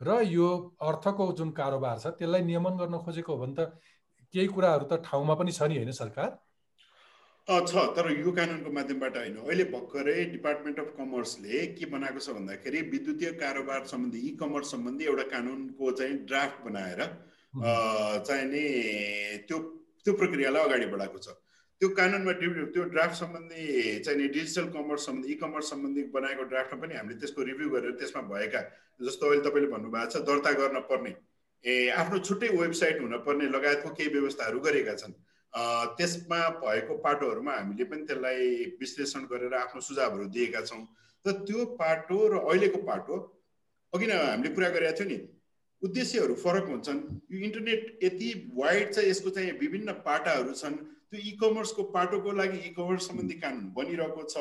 [SPEAKER 1] र यो अर्थको जुन कारोबार छ त्यसलाई नियमन गर्न खोजेको हो भने त केही कुराहरू त ठाउँमा पनि छ नि होइन सरकार?
[SPEAKER 4] छ तर यो कानुनको माध्यमबाट होइन। अहिले भर्खरै डिपार्टमेन्ट अफ कमर्सले के बनाएको छ भन्दाखेरि विद्युतीय कारोबार सम्बन्धी इ कमर्स सम्बन्धी एउटा कानुनको चाहिँ ड्राफ्ट बनाएर चाहिँ नि त्यो त्यो प्रक्रियालाई अगाडि बढाएको छ। त्यो कानुनमा त्यो ड्राफ्ट सम्बन्धी चाहिँ डिजिटल कमर्स सम्बन्धी इ कमर्स सम्बन्धी बनाएको ड्राफ्टमा पनि हामीले त्यसको रिभ्यू गरेर त्यसमा भएका जस्तो अहिले तपाईँले भन्नुभएको छ दर्ता गर्न पर्ने ए आफ्नो छुट्टै वेबसाइट हुनपर्ने लगायतको केही व्यवस्थाहरू गरेका छन्। त्यसमा भएको पाटोहरूमा हामीले पनि त्यसलाई विश्लेषण गरेर आफ्नो सुझावहरू दिएका छौँ। र त्यो पाटो र अहिलेको पाटो अघि नै हामीले कुरा गरेका थियौँ नि उद्देश्यहरू फरक हुन्छन्। यो इन्टरनेट यति वाइड छ यसको चाहिँ विभिन्न पाटाहरू छन्। त्यो इ कमर्सको पाटोको लागि इ कमर्स सम्बन्धी कानुन बनिरहेको छ।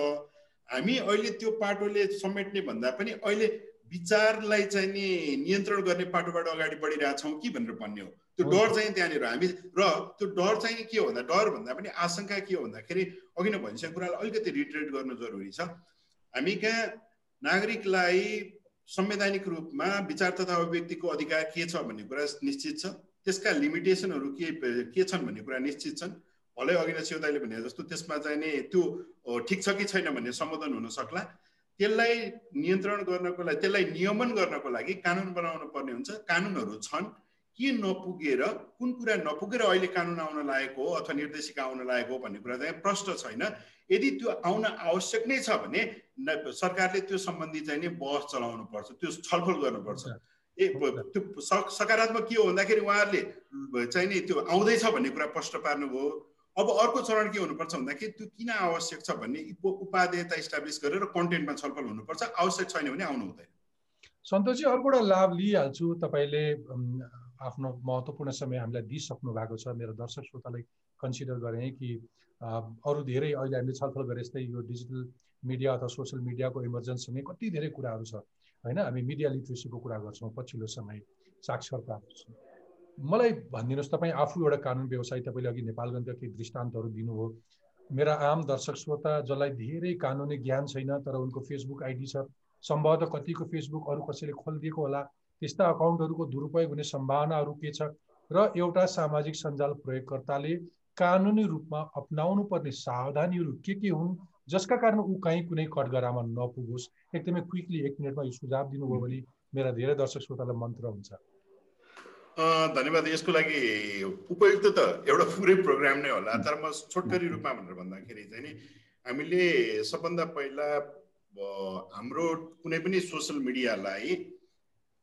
[SPEAKER 4] हामी अहिले त्यो पाटोले समेट्ने भन्दा पनि अहिले विचारलाई चाहिँ नि नियन्त्रण गर्ने पाटोबाट अगाडि बढिरहेछौँ कि भनेर भन्ने हो। त्यो डर चाहिँ त्यहाँनिर हामी र त्यो डर चाहिँ के हो भन्दा डर भन्दा पनि आशंका के हो भन्दाखेरि अघि नै भनिसकेको कुरालाई अलिकति रिट्रेट गर्नु जरुरी छ। हामी कहाँ नागरिकलाई संवैधानिक रूपमा विचार तथा अभिव्यक्तिको अधिकार के छ भन्ने कुरा निश्चित छ। त्यसका लिमिटेसनहरू के के छन् भन्ने कुरा निश्चित छन्। भलै अघि नै सेवताले भने जस्तो त्यसमा चाहिँ नि त्यो ठिक छ कि छैन भन्ने सम्बोधन हुन सक्ला। त्यसलाई नियन्त्रण गर्नको लागि त्यसलाई नियमन गर्नको लागि कानुन बनाउनु पर्ने हुन्छ। कानुनहरू छन्। के नपुगेर कुन कुरा नपुगेर अहिले कानुन आउन लागेको हो अथवा निर्देशिका आउन लागेको हो भन्ने कुरा चाहिँ प्रश्न छैन। यदि त्यो आउन आवश्यक नै छ भने सरकारले त्यो सम्बन्धी चाहिँ नि बहस चलाउनु पर्छ त्यो छलफल गर्नुपर्छ। ए त्यो सकारात्मक के हो भन्दाखेरि उहाँहरूले चाहिँ नि त्यो आउँदैछ भन्ने कुरा प्रश्न पार्नुभयो। अब अर्को चरण के हुनुपर्छ भन्दाखेरि त्यो किन आवश्यक छ भन्ने उपादेयता इस्टाब्लिस गरेर कन्टेन्टमा छलफल हुनुपर्छ आवश्यक छैन भने आउनु हुँदैन।
[SPEAKER 1] सन्तोषजी अर्को एउटा लाभ लिइहाल्छु। तपाईँले आफ्नो महत्त्वपूर्ण समय हामीलाई दिइसक्नु भएको छ। मेरो दर्शक श्रोतालाई कन्सिडर गरेँ कि अरू धेरै अहिले हामीले छलफल गरे जस्तै यो डिजिटल मिडिया अथवा सोसियल मिडियाको इमर्जेन्ससँगै कति धेरै कुराहरू छ। होइन हामी मिडिया लिट्रेसीको कुरा गर्छौँ पछिल्लो समय साक्षरता मलाई भनिदिनुहोस् तपाईँ आफू एउटा कानुन व्यवसायी तपाईँले अघि नेपालगञ्जका केही दृष्टान्तहरू दिनुभयो। मेरा आम दर्शक श्रोता जसलाई धेरै कानुनी ज्ञान छैन तर उनको फेसबुक आइडी छ सम्भवतः कतिको फेसबुक अरू कसैले खोलिदिएको होला त्यस्ता अकाउन्टहरूको दुरुपयोग हुने सम्भावनाहरू के छ? र एउटा सामाजिक सञ्जाल प्रयोगकर्ताले कानुनी रूपमा अप्नाउनु पर्ने सावधानीहरू के के हुन् जसका कारण ऊ कहीँ कुनै कटगरामा नपुगोस्? एकदमै क्विकली एक मिनटमा यो सुझाव दिनुभयो भने मेरा धेरै दर्शक श्रोतालाई मन्त्र हुन्छ।
[SPEAKER 4] धन्यवाद यसको लागि उपयुक्त त एउटा पुरै प्रोग्राम नै होला। तर म छोटकरी रूपमा भनेर भन्दाखेरि चाहिँ नि हामीले सबभन्दा पहिला हाम्रो कुनै पनि सोसियल मिडियालाई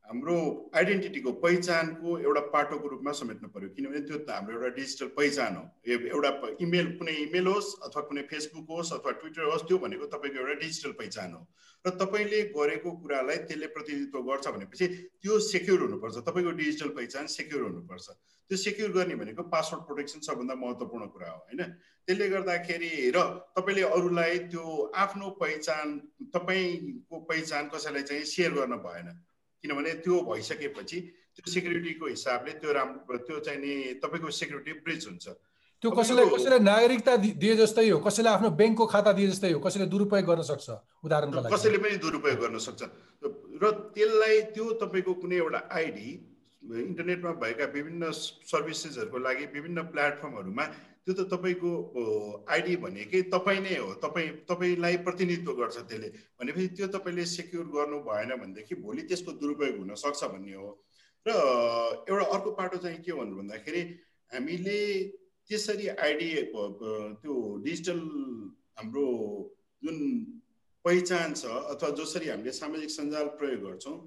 [SPEAKER 4] हाम्रो आइडेन्टिटीको पहिचानको एउटा पाटोको रूपमा समेट्नु पर्यो। किनभने त्यो त हाम्रो एउटा डिजिटल पहिचान हो। एउटा इमेल कुनै इमेल होस् अथवा कुनै फेसबुक होस् अथवा ट्विटर होस् त्यो भनेको तपाईँको एउटा डिजिटल पहिचान हो। र तपाईँले गरेको कुरालाई त्यसले प्रतिनिधित्व गर्छ भनेपछि त्यो सेक्युर हुनुपर्छ। तपाईँको डिजिटल पहिचान सेक्युर हुनुपर्छ। त्यो सेक्युर गर्ने भनेको पासवर्ड प्रोटेक्सन सबभन्दा महत्त्वपूर्ण कुरा हो होइन? त्यसले गर्दाखेरि र तपाईँले अरूलाई त्यो आफ्नो पहिचान तपाईँको पहिचान कसैलाई चाहिँ सेयर गर्न भएन। किनभने त्यो भइसकेपछि त्यो सेक्युरिटीको हिसाबले त्यो राम्रो त्यो चाहिँ नि तपाईँको सेक्युरिटी ब्रिज हुन्छ।
[SPEAKER 1] त्यो कसैलाई कसैलाई नागरिकता दिए जस्तै हो कसैलाई आफ्नो ब्याङ्कको खाता दिए जस्तै हो कसैले दुरुपयोग गर्न सक्छ उदाहरणको लागि।
[SPEAKER 4] कसैले पनि दुरुपयोग गर्न सक्छ। र त्यसलाई त्यो तपाईँको कुनै एउटा आइडी इन्टरनेटमा भएका विभिन्न सर्भिसेसहरूको लागि विभिन्न प्लेटफर्महरूमा त्यो त तपाईँको आइडी भनेकै तपाईँ नै हो। तपाईँ तपाईँलाई प्रतिनिधित्व गर्छ त्यसले। भनेपछि त्यो तपाईँले सेक्युर गर्नु भएन भनेदेखि भोलि त्यसको दुरुपयोग हुनसक्छ भन्ने हो। र एउटा अर्को पाटो चाहिँ के भन्नु भन्दाखेरि हामीले त्यसरी आइडी त्यो डिजिटल हाम्रो जुन पहिचान छ अथवा जसरी हामीले सामाजिक सञ्जाल प्रयोग गर्छौँ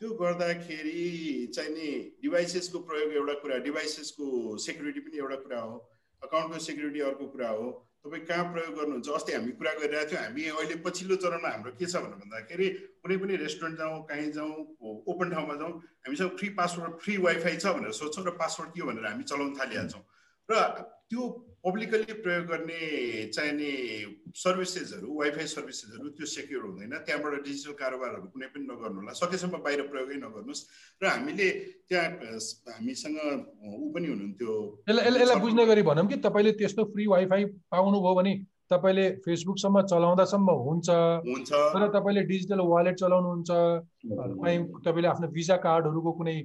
[SPEAKER 4] त्यो गर्दाखेरि चाहिँ नि डिभाइसेसको प्रयोग एउटा कुरा डिभाइसेसको सेक्युरिटी पनि एउटा कुरा हो। अकाउन्टको सेक्युरिटी अर्को कुरा हो तपाईँ कहाँ प्रयोग गर्नुहुन्छ? अस्ति हामी कुरा गरिरहेको थियौँ हामी अहिले पछिल्लो चरणमा हाम्रो के छ भनेर भन्दाखेरि कुनै पनि रेस्टुरेन्ट जाउँ कहीँ जाउँ ओपन ठाउँमा जाउँ हामीसँग फ्री पासवर्ड फ्री वाइफाई छ भनेर सोध्छौँ र पासवर्ड के हो भनेर हामी चलाउन थालिहाल्छौँ। र त्यो पब्लिकली प्रयोग गर्ने चाहिने सर्भिसेसहरू वाइफाई सर्भिसेसहरू त्यो सेक्योर हुँदैन। त्यहाँबाट डिजिटल कारोबारहरू कुनै पनि नगर्नु होला। सकेसम्म बाहिर प्रयोगै नगर्नुहोस्। र हामीले त्यहाँ हामीसँग ऊ पनि हुनुहुन्थ्यो।
[SPEAKER 1] यसलाई बुझ्ने गरी भनौँ कि तपाईँले त्यस्तो फ्री वाइफाई पाउनुभयो भने तपाईँले फेसबुकसम्म चलाउँदासम्म हुन्छ। हुन्छ। तर तपाईँले डिजिटल वालेट चलाउनुहुन्छ। तपाईँले आफ्नो भिजा कार्डहरूको कुनै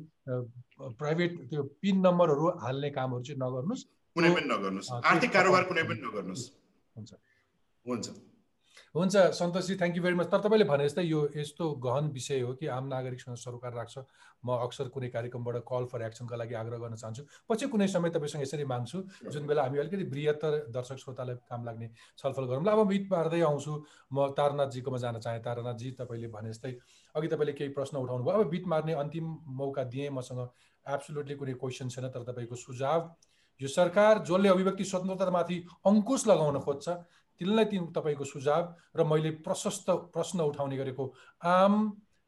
[SPEAKER 1] प्राइभेट त्यो पिन नम्बरहरू हाल्ने कामहरू चाहिँ नगर्नुहोस्।
[SPEAKER 4] कुनै पनि नगर्नुहोस्। आर्थिक कारोबार कुनै पनि नगर्नुहोस्। हुन्छ। हुन्छ।
[SPEAKER 1] हुन्छ Santoshji thank you very much तर तपाईँले भने जस्तै यो यस्तो गहन विषय हो कि आम नागरिकसँग सरोकार राख्छ। म अक्सर कुनै कार्यक्रमबाट कल फर एक्सनका लागि आग्रह गर्न चाहन्छु। पछि कुनै समय तपाईँसँग यसरी माग्छु। जुन बेला हामी अलिकति बृहत्तर दर्शक श्रोतालाई काम लाग्ने छलफल गरौँला अब मिट पार्दै आउँछु। म तारनाथजीकोमा जान चाहेँ। तारनाथजी तपाईँले भने जस्तै अघि तपाईँले केही प्रश्न उठाउनु भयो अब बिट मार्ने अन्तिम मौका दिएँ मसँग। एब्सोल्युटली कुनै क्वेसन छैन तर तपाईँको सुझाव यो सरकार जसले अभिव्यक्ति स्वतन्त्रतामाथि अङ्कुश लगाउन खोज्छ तिनलाई तिन तपाईँको सुझाव र मैले प्रशस्त प्रश्न उठाउने गरेको आम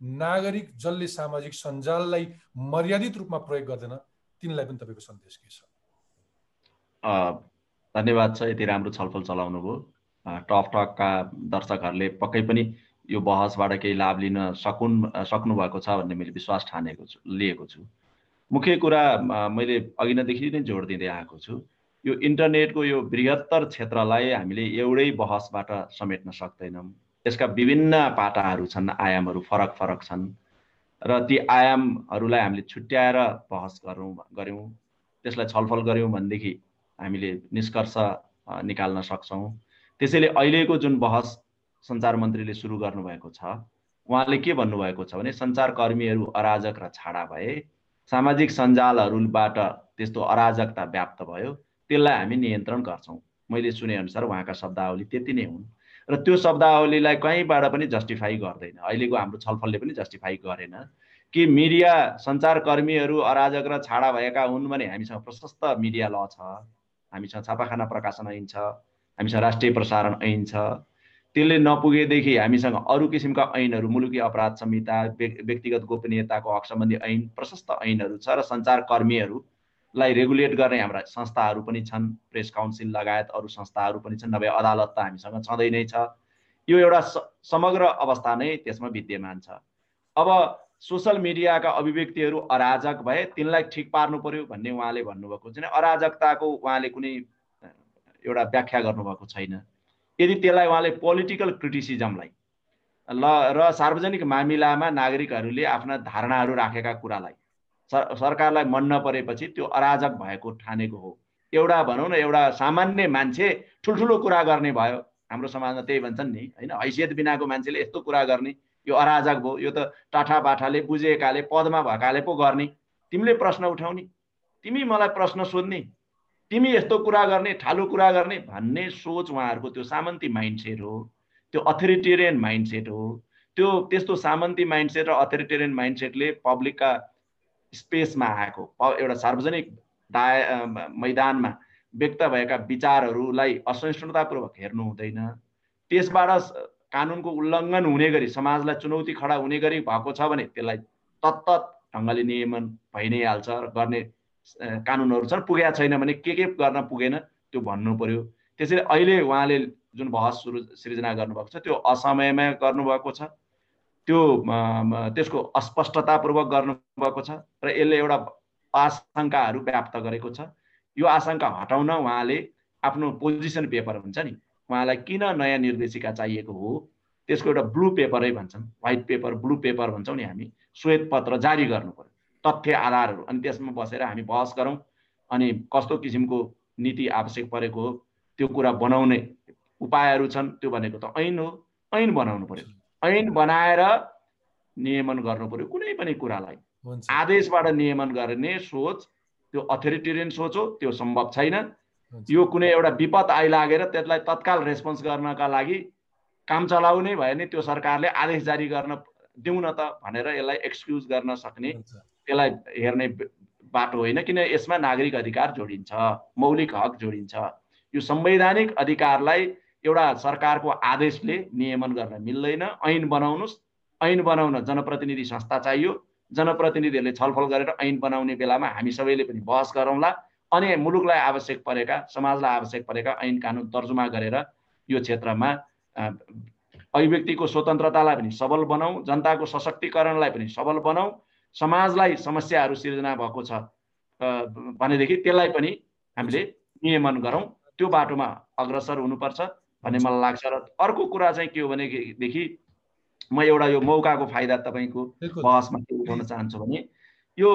[SPEAKER 1] नागरिक जसले सामाजिक सञ्जाललाई मर्यादित रूपमा प्रयोग गर्दैन तिनलाई पनि तपाईँको सन्देश के छ?
[SPEAKER 3] धन्यवाद छ यति राम्रो छलफल चलाउनु भयो टक टकका दर्शकहरूले पक्कै पनि यो बहसबाट केही लाभ लिन सकुन् सक्नु भएको छ भन्ने मैले विश्वास ठानेको छु लिएको छु। मुख्य कुरा मैले अघि नैदेखि नै जोड दिँदै आएको छु। यो इन्टरनेटको यो बृहत्तर क्षेत्रलाई हामीले एउटै बहसबाट समेट्न सक्दैनौँ। यसका विभिन्न पाटाहरू छन् आयामहरू फरक फरक छन् र ती आयामहरूलाई हामीले छुट्याएर बहस गरौँ गऱ्यौँ। त्यसलाई छलफल गऱ्यौँ भनेदेखि हामीले निष्कर्ष निकाल्न सक्छौँ। त्यसैले अहिलेको जुन बहस सञ्चार मन्त्रीले सुरु गर्नुभएको छ उहाँले के भन्नुभएको छ भने सञ्चारकर्मीहरू अराजक र छाडा भए सामाजिक सञ्जालहरूबाट त्यस्तो अराजकता व्याप्त भयो। त्यसलाई हामी नियन्त्रण गर्छौँ। मैले सुनेअनुसार उहाँका शब्दावली त्यति नै हुन्। र त्यो शब्दावलीलाई कहीँबाट पनि जस्टिफाई गर्दैन। अहिलेको हाम्रो छलफलले पनि जस्टिफाई गरेन कि मिडिया सञ्चारकर्मीहरू अराजक र छाडा भएका हुन् भने हामीसँग प्रशस्त मिडिया ल छ। हामीसँग छापाखाना प्रकाशन ऐन छ। हामीसँग राष्ट्रिय प्रसारण ऐन छ। त्यसले नपुगेदेखि हामीसँग अरू किसिमका ऐनहरू मुलुकी अपराध संहिता व्यक्तिगत गोपनीयताको हक सम्बन्धी ऐन प्रशस्त ऐनहरू छ र सञ्चारकर्मीहरूलाई रेगुलेट गर्ने हाम्रा संस्थाहरू पनि छन्। प्रेस काउन्सिल लगायत अरू संस्थाहरू पनि छन्। नभए अदालत त हामीसँग छँदै नै छ। यो एउटा समग्र अवस्था नै त्यसमा विद्यमान छ। अब सोसल मिडियाका अभिव्यक्तिहरू अराजक भए तिनलाई ठिक पार्नु पर्यो भन्ने उहाँले भन्नुभएको छैन। अराजकताको उहाँले कुनै एउटा व्याख्या गर्नुभएको छैन। यदि त्यसलाई उहाँले पोलिटिकल क्रिटिसिजमलाई ल र सार्वजनिक मामिलामा नागरिकहरूले आफ्ना धारणाहरू राखेका कुरालाई सर सरकारलाई मन नपरेपछि त्यो अराजक भएको ठानेको हो। एउटा भनौँ न एउटा सामान्य मान्छे ठुल्ठुलो कुरा गर्ने भयो। हाम्रो समाजमा त्यही भन्छन् नि होइन हैसियत बिनाको मान्छेले यस्तो कुरा गर्ने यो अराजक भयो यो त टाठा बाठाले बुझेकाले पदमा भएकाले पो गर्ने। तिमीले प्रश्न उठाउने। तिमी मलाई प्रश्न सोध्ने। तिमी यस्तो कुरा गर्ने ठालु कुरा गर्ने भन्ने सोच उहाँहरूको त्यो सामन्ती माइन्डसेट हो त्यो अथोरिटेरियन माइन्डसेट हो त्यो त्यस्तो सामन्ती माइन्डसेट र अथोरिटेरियन माइन्डसेटले पब्लिकका स्पेसमा आएको एउटा सार्वजनिक दाय मैदानमा व्यक्त भएका विचारहरूलाई असहिष्णुतापूर्वक हेर्नु हुँदैन। त्यसबाट कानुनको उल्लङ्घन हुने गरी समाजलाई चुनौती खडा हुने गरी भएको छ भने त्यसलाई तत्त ढङ्गले नियमन भइ नै हाल्छ गर्ने कानुनहरू छन् पुगेका छैन भने के के गर्न पुगेन त्यो भन्नु पर्यो। त्यसैले अहिले उहाँले जुन बहस सुरु सृजना गर्नुभएको छ त्यो असमयमा गर्नुभएको छ। त्यो त्यसको अस्पष्टतापूर्वक गर्नुभएको छ र यसले एउटा आशङ्काहरू व्याप्त गरेको छ। यो आशङ्का हटाउन उहाँले आफ्नो पोजिसन पेपर हुन्छ नि उहाँलाई किन नयाँ निर्देशिका चाहिएको हो? त्यसको एउटा ब्लू पेपरै भन्छन् व्हाइट पेपर ब्लू पेपर भन्छौँ नि हामी श्वेत पत्र जारी गर्नु पर्यो। तथ्य आधारहरू। अनि त्यसमा बसेर हामी बहस गरौँ अनि कस्तो किसिमको नीति आवश्यक परेको हो त्यो कुरा बनाउने उपायहरू छन् त्यो भनेको त ऐन हो। ऐन बनाउनु पर्यो। ऐन बनाएर नियमन गर्नु पर्यो कुनै पनि कुरालाई। आदेशबाट नियमन गर्ने सोच त्यो अथोरिटेरियन सोच हो त्यो सम्भव छैन। यो कुनै एउटा विपद आइलागेर त्यसलाई तत्काल रेस्पोन्स गर्नका लागि काम चलाउने भयो भने त्यो सरकारले आदेश जारी गर्न दिउँ न त भनेर यसलाई एक्सक्युज गर्न सक्ने त्यसलाई हेर्ने बाटो होइन किन यसमा नागरिक अधिकार जोडिन्छ मौलिक हक जोडिन्छ। यो संवैधानिक अधिकारलाई एउटा सरकारको आदेशले नियमन गर्न मिल्दैन। ऐन बनाउनुहोस् ऐन बनाउन जनप्रतिनिधि संस्था चाहियो। जनप्रतिनिधिहरूले छलफल गरेर ऐन बनाउने बेलामा हामी सबैले पनि बहस गरौँला। अनि मुलुकलाई आवश्यक परेका समाजलाई आवश्यक परेका ऐन कानुन तर्जुमा गरेर यो क्षेत्रमा अभिव्यक्तिको स्वतन्त्रतालाई पनि सबल बनाऊ जनताको सशक्तिकरणलाई पनि सबल बनाऊ। समाजलाई समस्याहरू सिर्जना भएको छ। भनेदेखि त्यसलाई पनि हामीले नियमन गरौँ। त्यो बाटोमा अग्रसर हुनुपर्छ भन्ने मलाई लाग्छ र अर्को कुरा चाहिँ के हो भनेदेखि म एउटा यो मौकाको फाइदा तपाईँको बहसमा के उठाउन चाहन्छु भने यो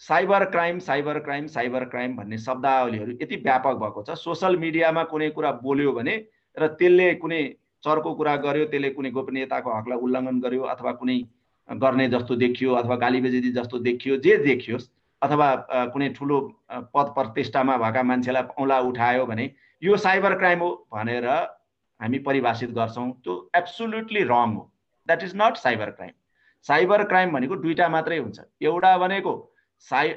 [SPEAKER 3] cyber crime cyber crime cyber crime भन्ने शब्दावलीहरू यति व्यापक भएको छ। सोसल मिडियामा कुनै कुरा बोल्यो भने र त्यसले कुनै चर्को कुरा गर्यो त्यसले कुनै गोपनीयताको हकलाई उल्लङ्घन गर्यो अथवा कुनै गर्ने जस्तो देखियो अथवा गाली बेजेदी जस्तो देखियो जे देखियोस् अथवा कुनै ठुलो पद प्रतिष्ठामा भएका मान्छेलाई औँला उठायो भने यो साइबर क्राइम हो भनेर हामी परिभाषित गर्छौँ त्यो एब्सोल्युटली रङ हो। That is not cyber crime. Cyber crime भनेको दुईवटा मात्रै हुन्छ। एउटा भनेको साइ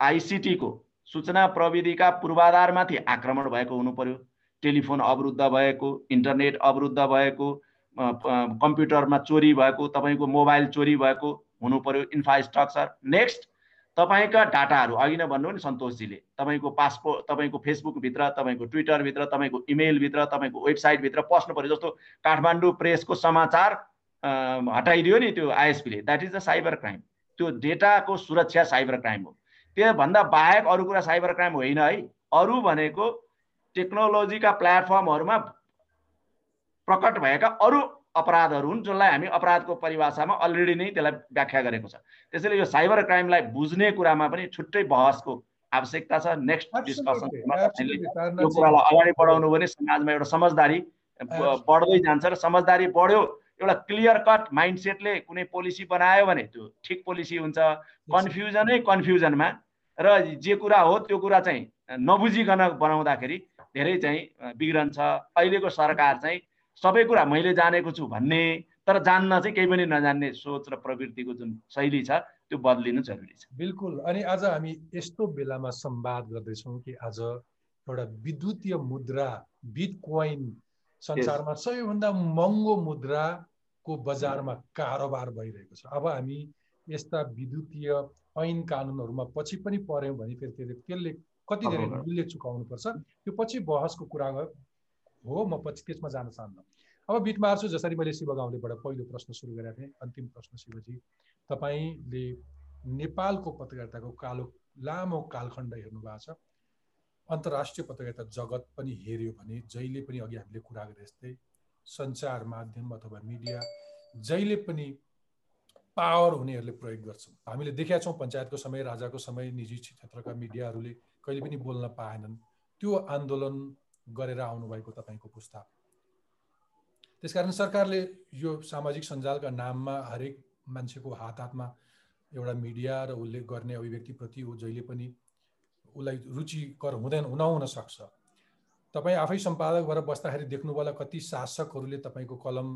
[SPEAKER 3] आइसिटीको सूचना प्रविधिका पूर्वाधारमाथि आक्रमण भएको हुनु पर्यो टेलिफोन अवरुद्ध भएको इन्टरनेट अवरुद्ध भएको कम्प्युटरमा चोरी भएको तपाईँको मोबाइल चोरी भएको हुनु पर्यो इन्फ्रास्ट्रक्चर नेक्स्ट तपाईँका डाटाहरू। अघि नै भन्नु नि सन्तोषजीले तपाईँको पासपोर्ट तपाईँको फेसबुकभित्र तपाईँको ट्विटरभित्र तपाईँको इमेलभित्र तपाईँको वेबसाइटभित्र पस्नु पऱ्यो जस्तो काठमाडौँ प्रेसको समाचार हटाइदियो नि त्यो आइएसपीले that is the cyber crime त्यो डेटाको सुरक्षा साइबर क्राइम हो। त्योभन्दा बाहेक अरू कुरा साइबर क्राइम होइन है। अरू भनेको टेक्नोलोजीका प्लेटफर्महरूमा प्रकट भएका अरू अपराधहरू हुन् जसलाई हामी अपराधको परिभाषामा अलरेडी नै त्यसलाई व्याख्या गरेको छ। त्यसैले यो साइबर क्राइमलाई बुझ्ने कुरामा पनि छुट्टै बहसको आवश्यकता छ। नेक्स्ट डिस्कसन यो कुरालाई अगाडि बढाउनु भने समाजमा एउटा समझदारी बढ्दै जान्छ र समझदारी बढ्यो एउटा क्लियर कट माइन्डसेटले कुनै पोलिसी बनायो भने त्यो ठिक पोलिसी हुन्छ। कन्फ्युजनै कन्फ्युजनमा र जे कुरा हो त्यो कुरा चाहिँ नबुझिकन बनाउँदाखेरि धेरै चाहिँ बिग्रन्छ। अहिलेको सरकार चाहिँ सबै कुरा मैले जानेको छु भन्ने तर जान्न चाहिँ केही पनि नजान्ने सोच र प्रवृत्तिको जुन शैली छ त्यो बदलिनु जरुरी छ।
[SPEAKER 1] बिल्कुल। अनि आज हामी यस्तो बेलामा संवाद गर्दैछौँ कि आज एउटा विद्युतीय मुद्रा बिट कोइन संसारमा सबैभन्दा महँगो मुद्राको बजारमा कारोबार भइरहेको छ। अब हामी यस्ता विद्युतीय ऐन कानुनहरूमा पछि पनि पऱ्यौँ भने फेरि त्यसले कति धेरै मूल्य चुकाउनुपर्छ त्यो पछि बहसको कुरा हो म पछि त्यसमा जान चाहन्न। अब बिट मार्छु जसरी मैले शिव गाउँलेबाट पहिलो प्रश्न सुरु गरेका थिएँ अन्तिम प्रश्न शिवजी। तपाईँले नेपालको पत्रकारिताको कालो लामो कालखण्ड हेर्नु भएको छ। अन्तर्राष्ट्रिय पत्रकारिता जगत पनि हेऱ्यो भने जहिले पनि अघि हामीले कुरा गरे जस्तै सञ्चार माध्यम अथवा मिडिया जहिले पनि पावर हुनेहरूले प्रयोग गर्छन्। हामीले देखेका छौँ पञ्चायतको समय राजाको समय निजी क्षेत्रका मिडियाहरूले कहिले पनि बोल्न पाएनन्। त्यो आन्दोलन गरेर आउनुभएको तपाईँको पुस्ता। त्यसकारण सरकारले यो सामाजिक सञ्जालका नाममा हरेक मान्छेको हात हातमा एउटा मिडिया र उसले गर्ने अभिव्यक्तिप्रति ऊ जहिले पनि उसलाई रुचिकर हुँदैन हुन सक्छ। तपाईँ आफै सम्पादक भएर बस्दाखेरि देख्नु होला कति शासकहरूले तपाईँको कलम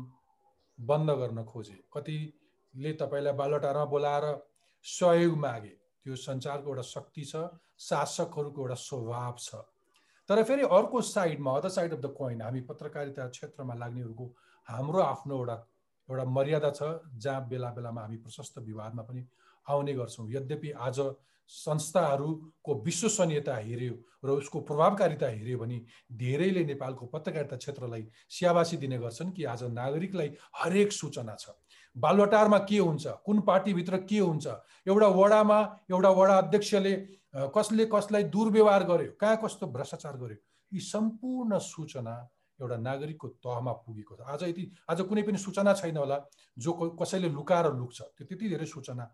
[SPEAKER 1] बन्द गर्न खोजे। कतिले तपाईँलाई बालोटारमा बोलाएर सहयोग मागे। त्यो सञ्चारको एउटा शक्ति छ शासकहरूको एउटा स्वभाव छ। तर फेरि अर्को साइडमा other side of the coin हामी पत्रकारिता क्षेत्रमा लाग्नेहरूको हाम्रो आफ्नो एउटा एउटा मर्यादा छ जहाँ बेला बेलामा हामी प्रशस्त विवादमा पनि आउने गर्छौँ। यद्यपि आज संस्थाहरूको विश्वसनीयता हेऱ्यो र उसको प्रभावकारिता हेऱ्यो भने धेरैले नेपालको पत्रकारिता क्षेत्रलाई स्याबासी दिने गर्छन् कि आज नागरिकलाई हरेक सूचना छ। बालुवाटारमा के हुन्छ कुन पार्टीभित्र के हुन्छ एउटा वडामा एउटा वडा अध्यक्षले कसले कसलाई दुर्व्यवहार गर्यो कहाँ कस्तो भ्रष्टाचार गर्यो यी सम्पूर्ण सूचना एउटा नागरिकको तहमा पुगेको छ। आज यति आज कुनै पनि सूचना छैन होला जो कसैले लुकाएर लुक्छ त्यो त्यति धेरै सूचना।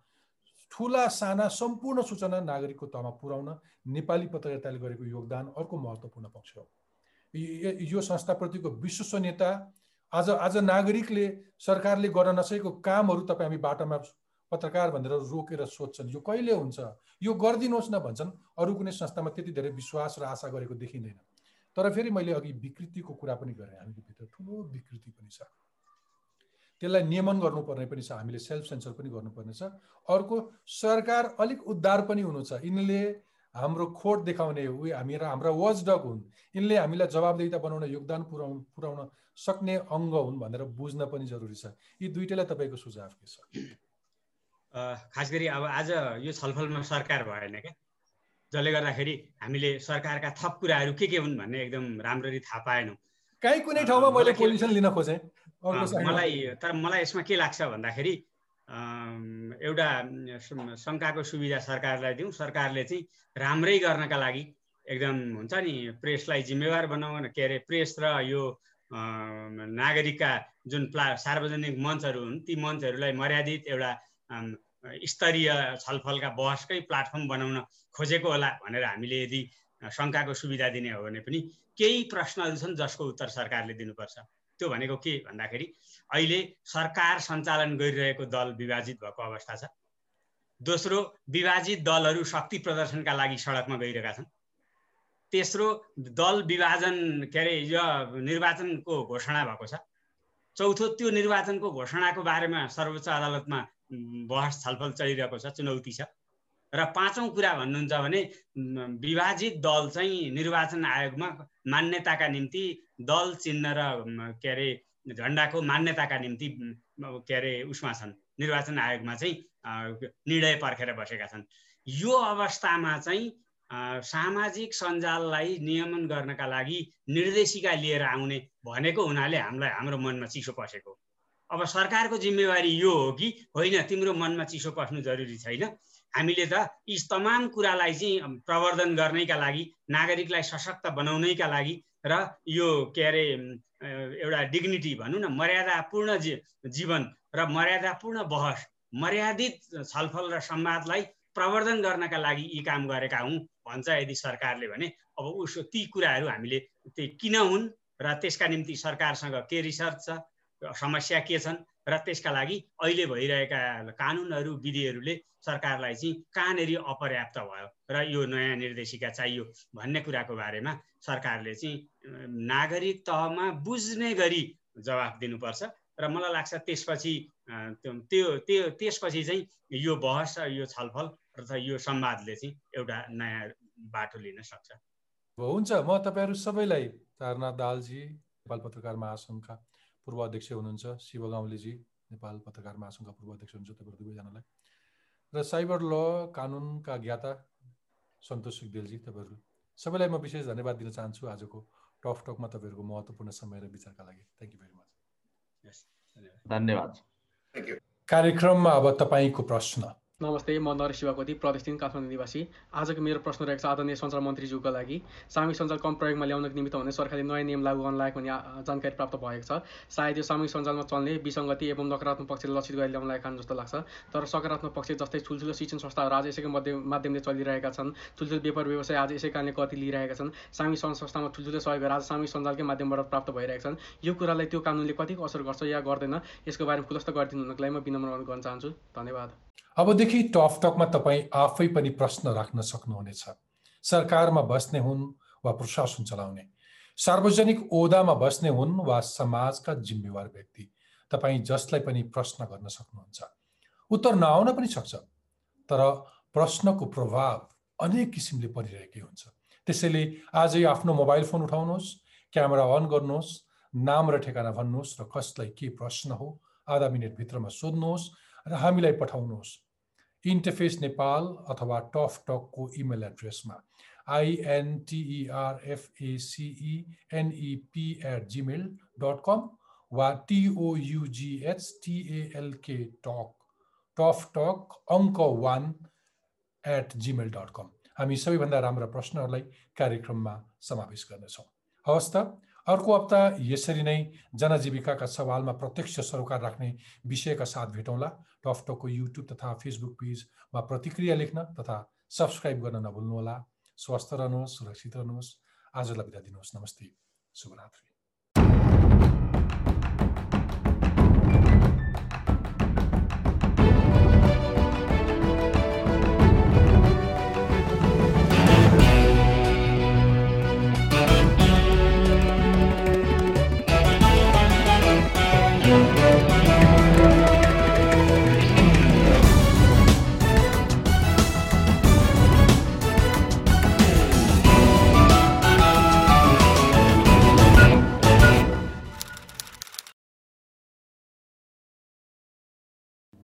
[SPEAKER 1] ठुला साना सम्पूर्ण सूचना नागरिकको तहमा पुर्याउन नेपाली पत्रकारिताले गरेको योगदान अर्को महत्त्वपूर्ण पक्ष हो। यो संस्थाप्रतिको विश्वसनीयता आज आज नागरिकले सरकारले गर्न नसकेको कामहरू तपाईँ हामी बाटोमा पत्रकार भनेर रोकेर सोध्छन् यो कहिले हुन्छ? यो गरिदिनुहोस् न भन्छन्। अरू कुनै संस्थामा त्यति धेरै विश्वास र आशा गरेको देखिँदैन। तर फेरि मैले अघि विकृतिको कुरा पनि गरेँ। हामीले भित्र ठुलो विकृति पनि छ। त्यसलाई नियमन गर्नुपर्ने पनि छ। हामीले सेल्फ सेन्सर पनि गर्नुपर्ने छ। अर्को सरकार अलिक उद्धार पनि हुनु छ। यिनले हाम्रो खोट देखाउने उयो हामी हाम्रा वाचडग हुन्। यिनले हामीलाई जवाबदेहिता बनाउन योगदान पुऱ्याउनु पुऱ्याउन सक्ने अङ्ग हुन् भनेर बुझ्न पनि जरुरी छ। यी दुइटैलाई तपाईँको सुझाव के छ?
[SPEAKER 2] खास गरी अब आज यो छलफलमा सरकार भएन क्या? जसले गर्दाखेरि हामीले सरकारका थप कुराहरू के के हुन् भन्ने एकदम राम्ररी थाहा पाएनौँ।
[SPEAKER 1] कहीँ कुनै ठाउँमा मैले पोजिसन लिन खोजेँ
[SPEAKER 2] मलाई तर मलाई यसमा के लाग्छ भन्दाखेरि एउटा शङ्काको सुविधा सरकारलाई दिउँ। सरकारले चाहिँ राम्रै गर्नका लागि एकदम हुन्छ नि प्रेसलाई जिम्मेवार बनाउन के अरे प्रेस र यो नागरिकका जुन प्ला सार्वजनिक मञ्चहरू हुन् ती मञ्चहरूलाई मर्यादित एउटा स्तरीय छलफलका बहसकै प्लाटफर्म बनाउन खोजेको होला भनेर हामीले यदि शङ्काको सुविधा दिने हो भने पनि केही प्रश्नहरू छन् जसको उत्तर सरकारले दिनुपर्छ। त्यो भनेको के भन्दाखेरि अहिले सरकार सञ्चालन गरिरहेको दल विभाजित भएको अवस्था छ। दोस्रो विभाजित दलहरू शक्ति प्रदर्शनका लागि सडकमा गइरहेका छन्। तेस्रो दल विभाजन के अरे यो निर्वाचनको घोषणा भएको छ। चौथो त्यो निर्वाचनको घोषणाको बारेमा सर्वोच्च अदालतमा बहस छलफल चलिरहेको छ चुनौती छ। र पाँचौँ कुरा भन्नुहुन्छ भने विभाजित दल चाहिँ निर्वाचन आयोगमा मान्यताका निम्ति दल चिन्ह र के अरे झन्डाको मान्यताका निम्ति के अरे उसमा छन्। निर्वाचन आयोगमा चाहिँ निर्णय पर्खेर बसेका छन्। यो अवस्थामा चाहिँ सामाजिक सञ्जाललाई नियमन गर्नका लागि निर्देशिका लिएर आउने भनेको हुनाले हामीलाई हाम्रो मनमा चिसो पसेको। अब सरकारको जिम्मेवारी यो हो कि होइन तिम्रो मनमा चिसो पस्नु जरुरी छैन। हामीले त यी तमाम कुरालाई चाहिँ प्रवर्धन गर्नैका लागि नागरिकलाई सशक्त बनाउनैका लागि र यो के अरे एउटा डिग्निटी भनौँ न मर्यादापूर्ण जीवन र मर्यादापूर्ण बहस मर्यादित छलफल र संवादलाई प्रवर्धन गर्नका लागि यी काम गरेका हौँ भन्छ यदि सरकारले भने। अब उसो ती कुराहरू हामीले किन हुन् र त्यसका निम्ति सरकारसँग के रिसर्च छ समस्या के छन् र त्यसका लागि अहिले भइरहेका कानुनहरू विधिहरूले सरकारलाई चाहिँ कहाँनिर अपर्याप्त भयो र यो नयाँ निर्देशिका चाहियो भन्ने कुराको बारेमा सरकारले चाहिँ नागरिक तहमा बुझ्ने गरी जवाफ दिनुपर्छ र मलाई लाग्छ त्यसपछि त्यो त्यो त्यसपछि चाहिँ यो बहस र यो छलफल र यो संवादले चाहिँ एउटा नयाँ बाटो लिन सक्छ।
[SPEAKER 1] हुन्छ म तपाईँहरू सबैलाई तारनाथ दालजी नेपाल पत्रकार महासङ्घका पूर्व अध्यक्ष हुनुहुन्छ शिव गाउँलेजी नेपाल पत्रकार महासङ्घका पूर्व अध्यक्ष हुनुहुन्छ तपाईँहरू दुवैजनालाई। र साइबर ल कानुनका ज्ञाता सन्तोष सुखदेलजी तपाईँहरू सबैलाई म विशेष धन्यवाद दिन चाहन्छु आजको टफ टकमा तपाईँहरूको महत्त्वपूर्ण समय र विचारका लागि। थ्याङ्क यू भेरी मच
[SPEAKER 3] धन्यवाद।
[SPEAKER 1] कार्यक्रममा अब तपाईँको प्रश्न।
[SPEAKER 5] नमस्ते म नरेश शिवाकोटी प्रदेश तिन काठमाडौँ निवासी। आजको मेरो प्रश्न रहेको छ आदरणीय सञ्चार मन्त्रीज्यूको लागि। सामूहिक सञ्जाल कम प्रयोगमा ल्याउनको निमित्त भने सरकारले नयाँ नियम लागू गर्न लागेको भन्ने जानकारी प्राप्त भएको छ। सायद यो सामूहिक सञ्जालमा चल्ने विसङ्गति एवं नकारात्मक पक्षले लक्षित गरेर ल्याउन लागेको जस्तो लाग्छ। तर सकारात्मक पक्ष जस्तै ठुल्ठुलो शिक्षण संस्थाहरू आज यसैको माध्यम माध्यमले चलिरहेका छन् ठुल्ठुलो व्यापार व्यवसाय आज यसै कारणले गति लिइरहेका छन् सामूहिक संस्थामा ठुल्ठुलो सहयोग आज सामूहिक सञ्जालकै माध्यमबाट प्राप्त भइरहेका छन्। यो कुरालाई त्यो कानुनले कतिको असर गर्छ या गर्दैन यसको बारेमा खुलस्त गरिदिनु हुनको लागि म विनम्र गर्न चाहन्छु। धन्यवाद।
[SPEAKER 1] अबदेखि टकटकमा तपाईँ आफै पनि प्रश्न राख्न सक्नुहुनेछ। सरकारमा बस्ने हुन् वा प्रशासन चलाउने? सार्वजनिक ओदामा बस्ने हुन् वा समाजका जिम्मेवार व्यक्ति? तपाईँ जसलाई पनि प्रश्न गर्न सक्नुहुन्छ। उत्तर नआउन पनि सक्छ तर प्रश्नको प्रभाव अनेक किसिमले परिरहेकै हुन्छ। त्यसैले आजै आफ्नो मोबाइल फोन उठाउनुहोस् क्यामेरा अन गर्नुहोस् नाम र ठेगाना भन्नुहोस् र कसलाई के प्रश्न हो आधा मिनटभित्रमा सोध्नुहोस् र हामीलाई पठाउनुहोस्। इन्टरफेस नेपाल अथवा टफ टकको इमेल एड्रेसमा आइएनटिइआरएफएसिई एट जिमेल डट कम वा टिओयुजिएचटिएलके टक टफ टक अङ्क वान एट जिमेल डट कम हामी सबैभन्दा राम्रा प्रश्नहरूलाई कार्यक्रममा समावेश गर्नेछौँ। हवस् त अर्को हप्ता यसरी नै जनजीविकाका सवालमा प्रत्यक्ष सरोकार राख्ने विषयका साथ भेटौँला। टफटकको युट्युब तथा फेसबुक पेजमा प्रतिक्रिया लेख्न तथा सब्सक्राइब गर्न नभुल्नुहोला। स्वस्थ रहनुहोस् सुरक्षित रहनुहोस्। आजलाई बिदा दिनुहोस्। नमस्ते। शुभरात्रि।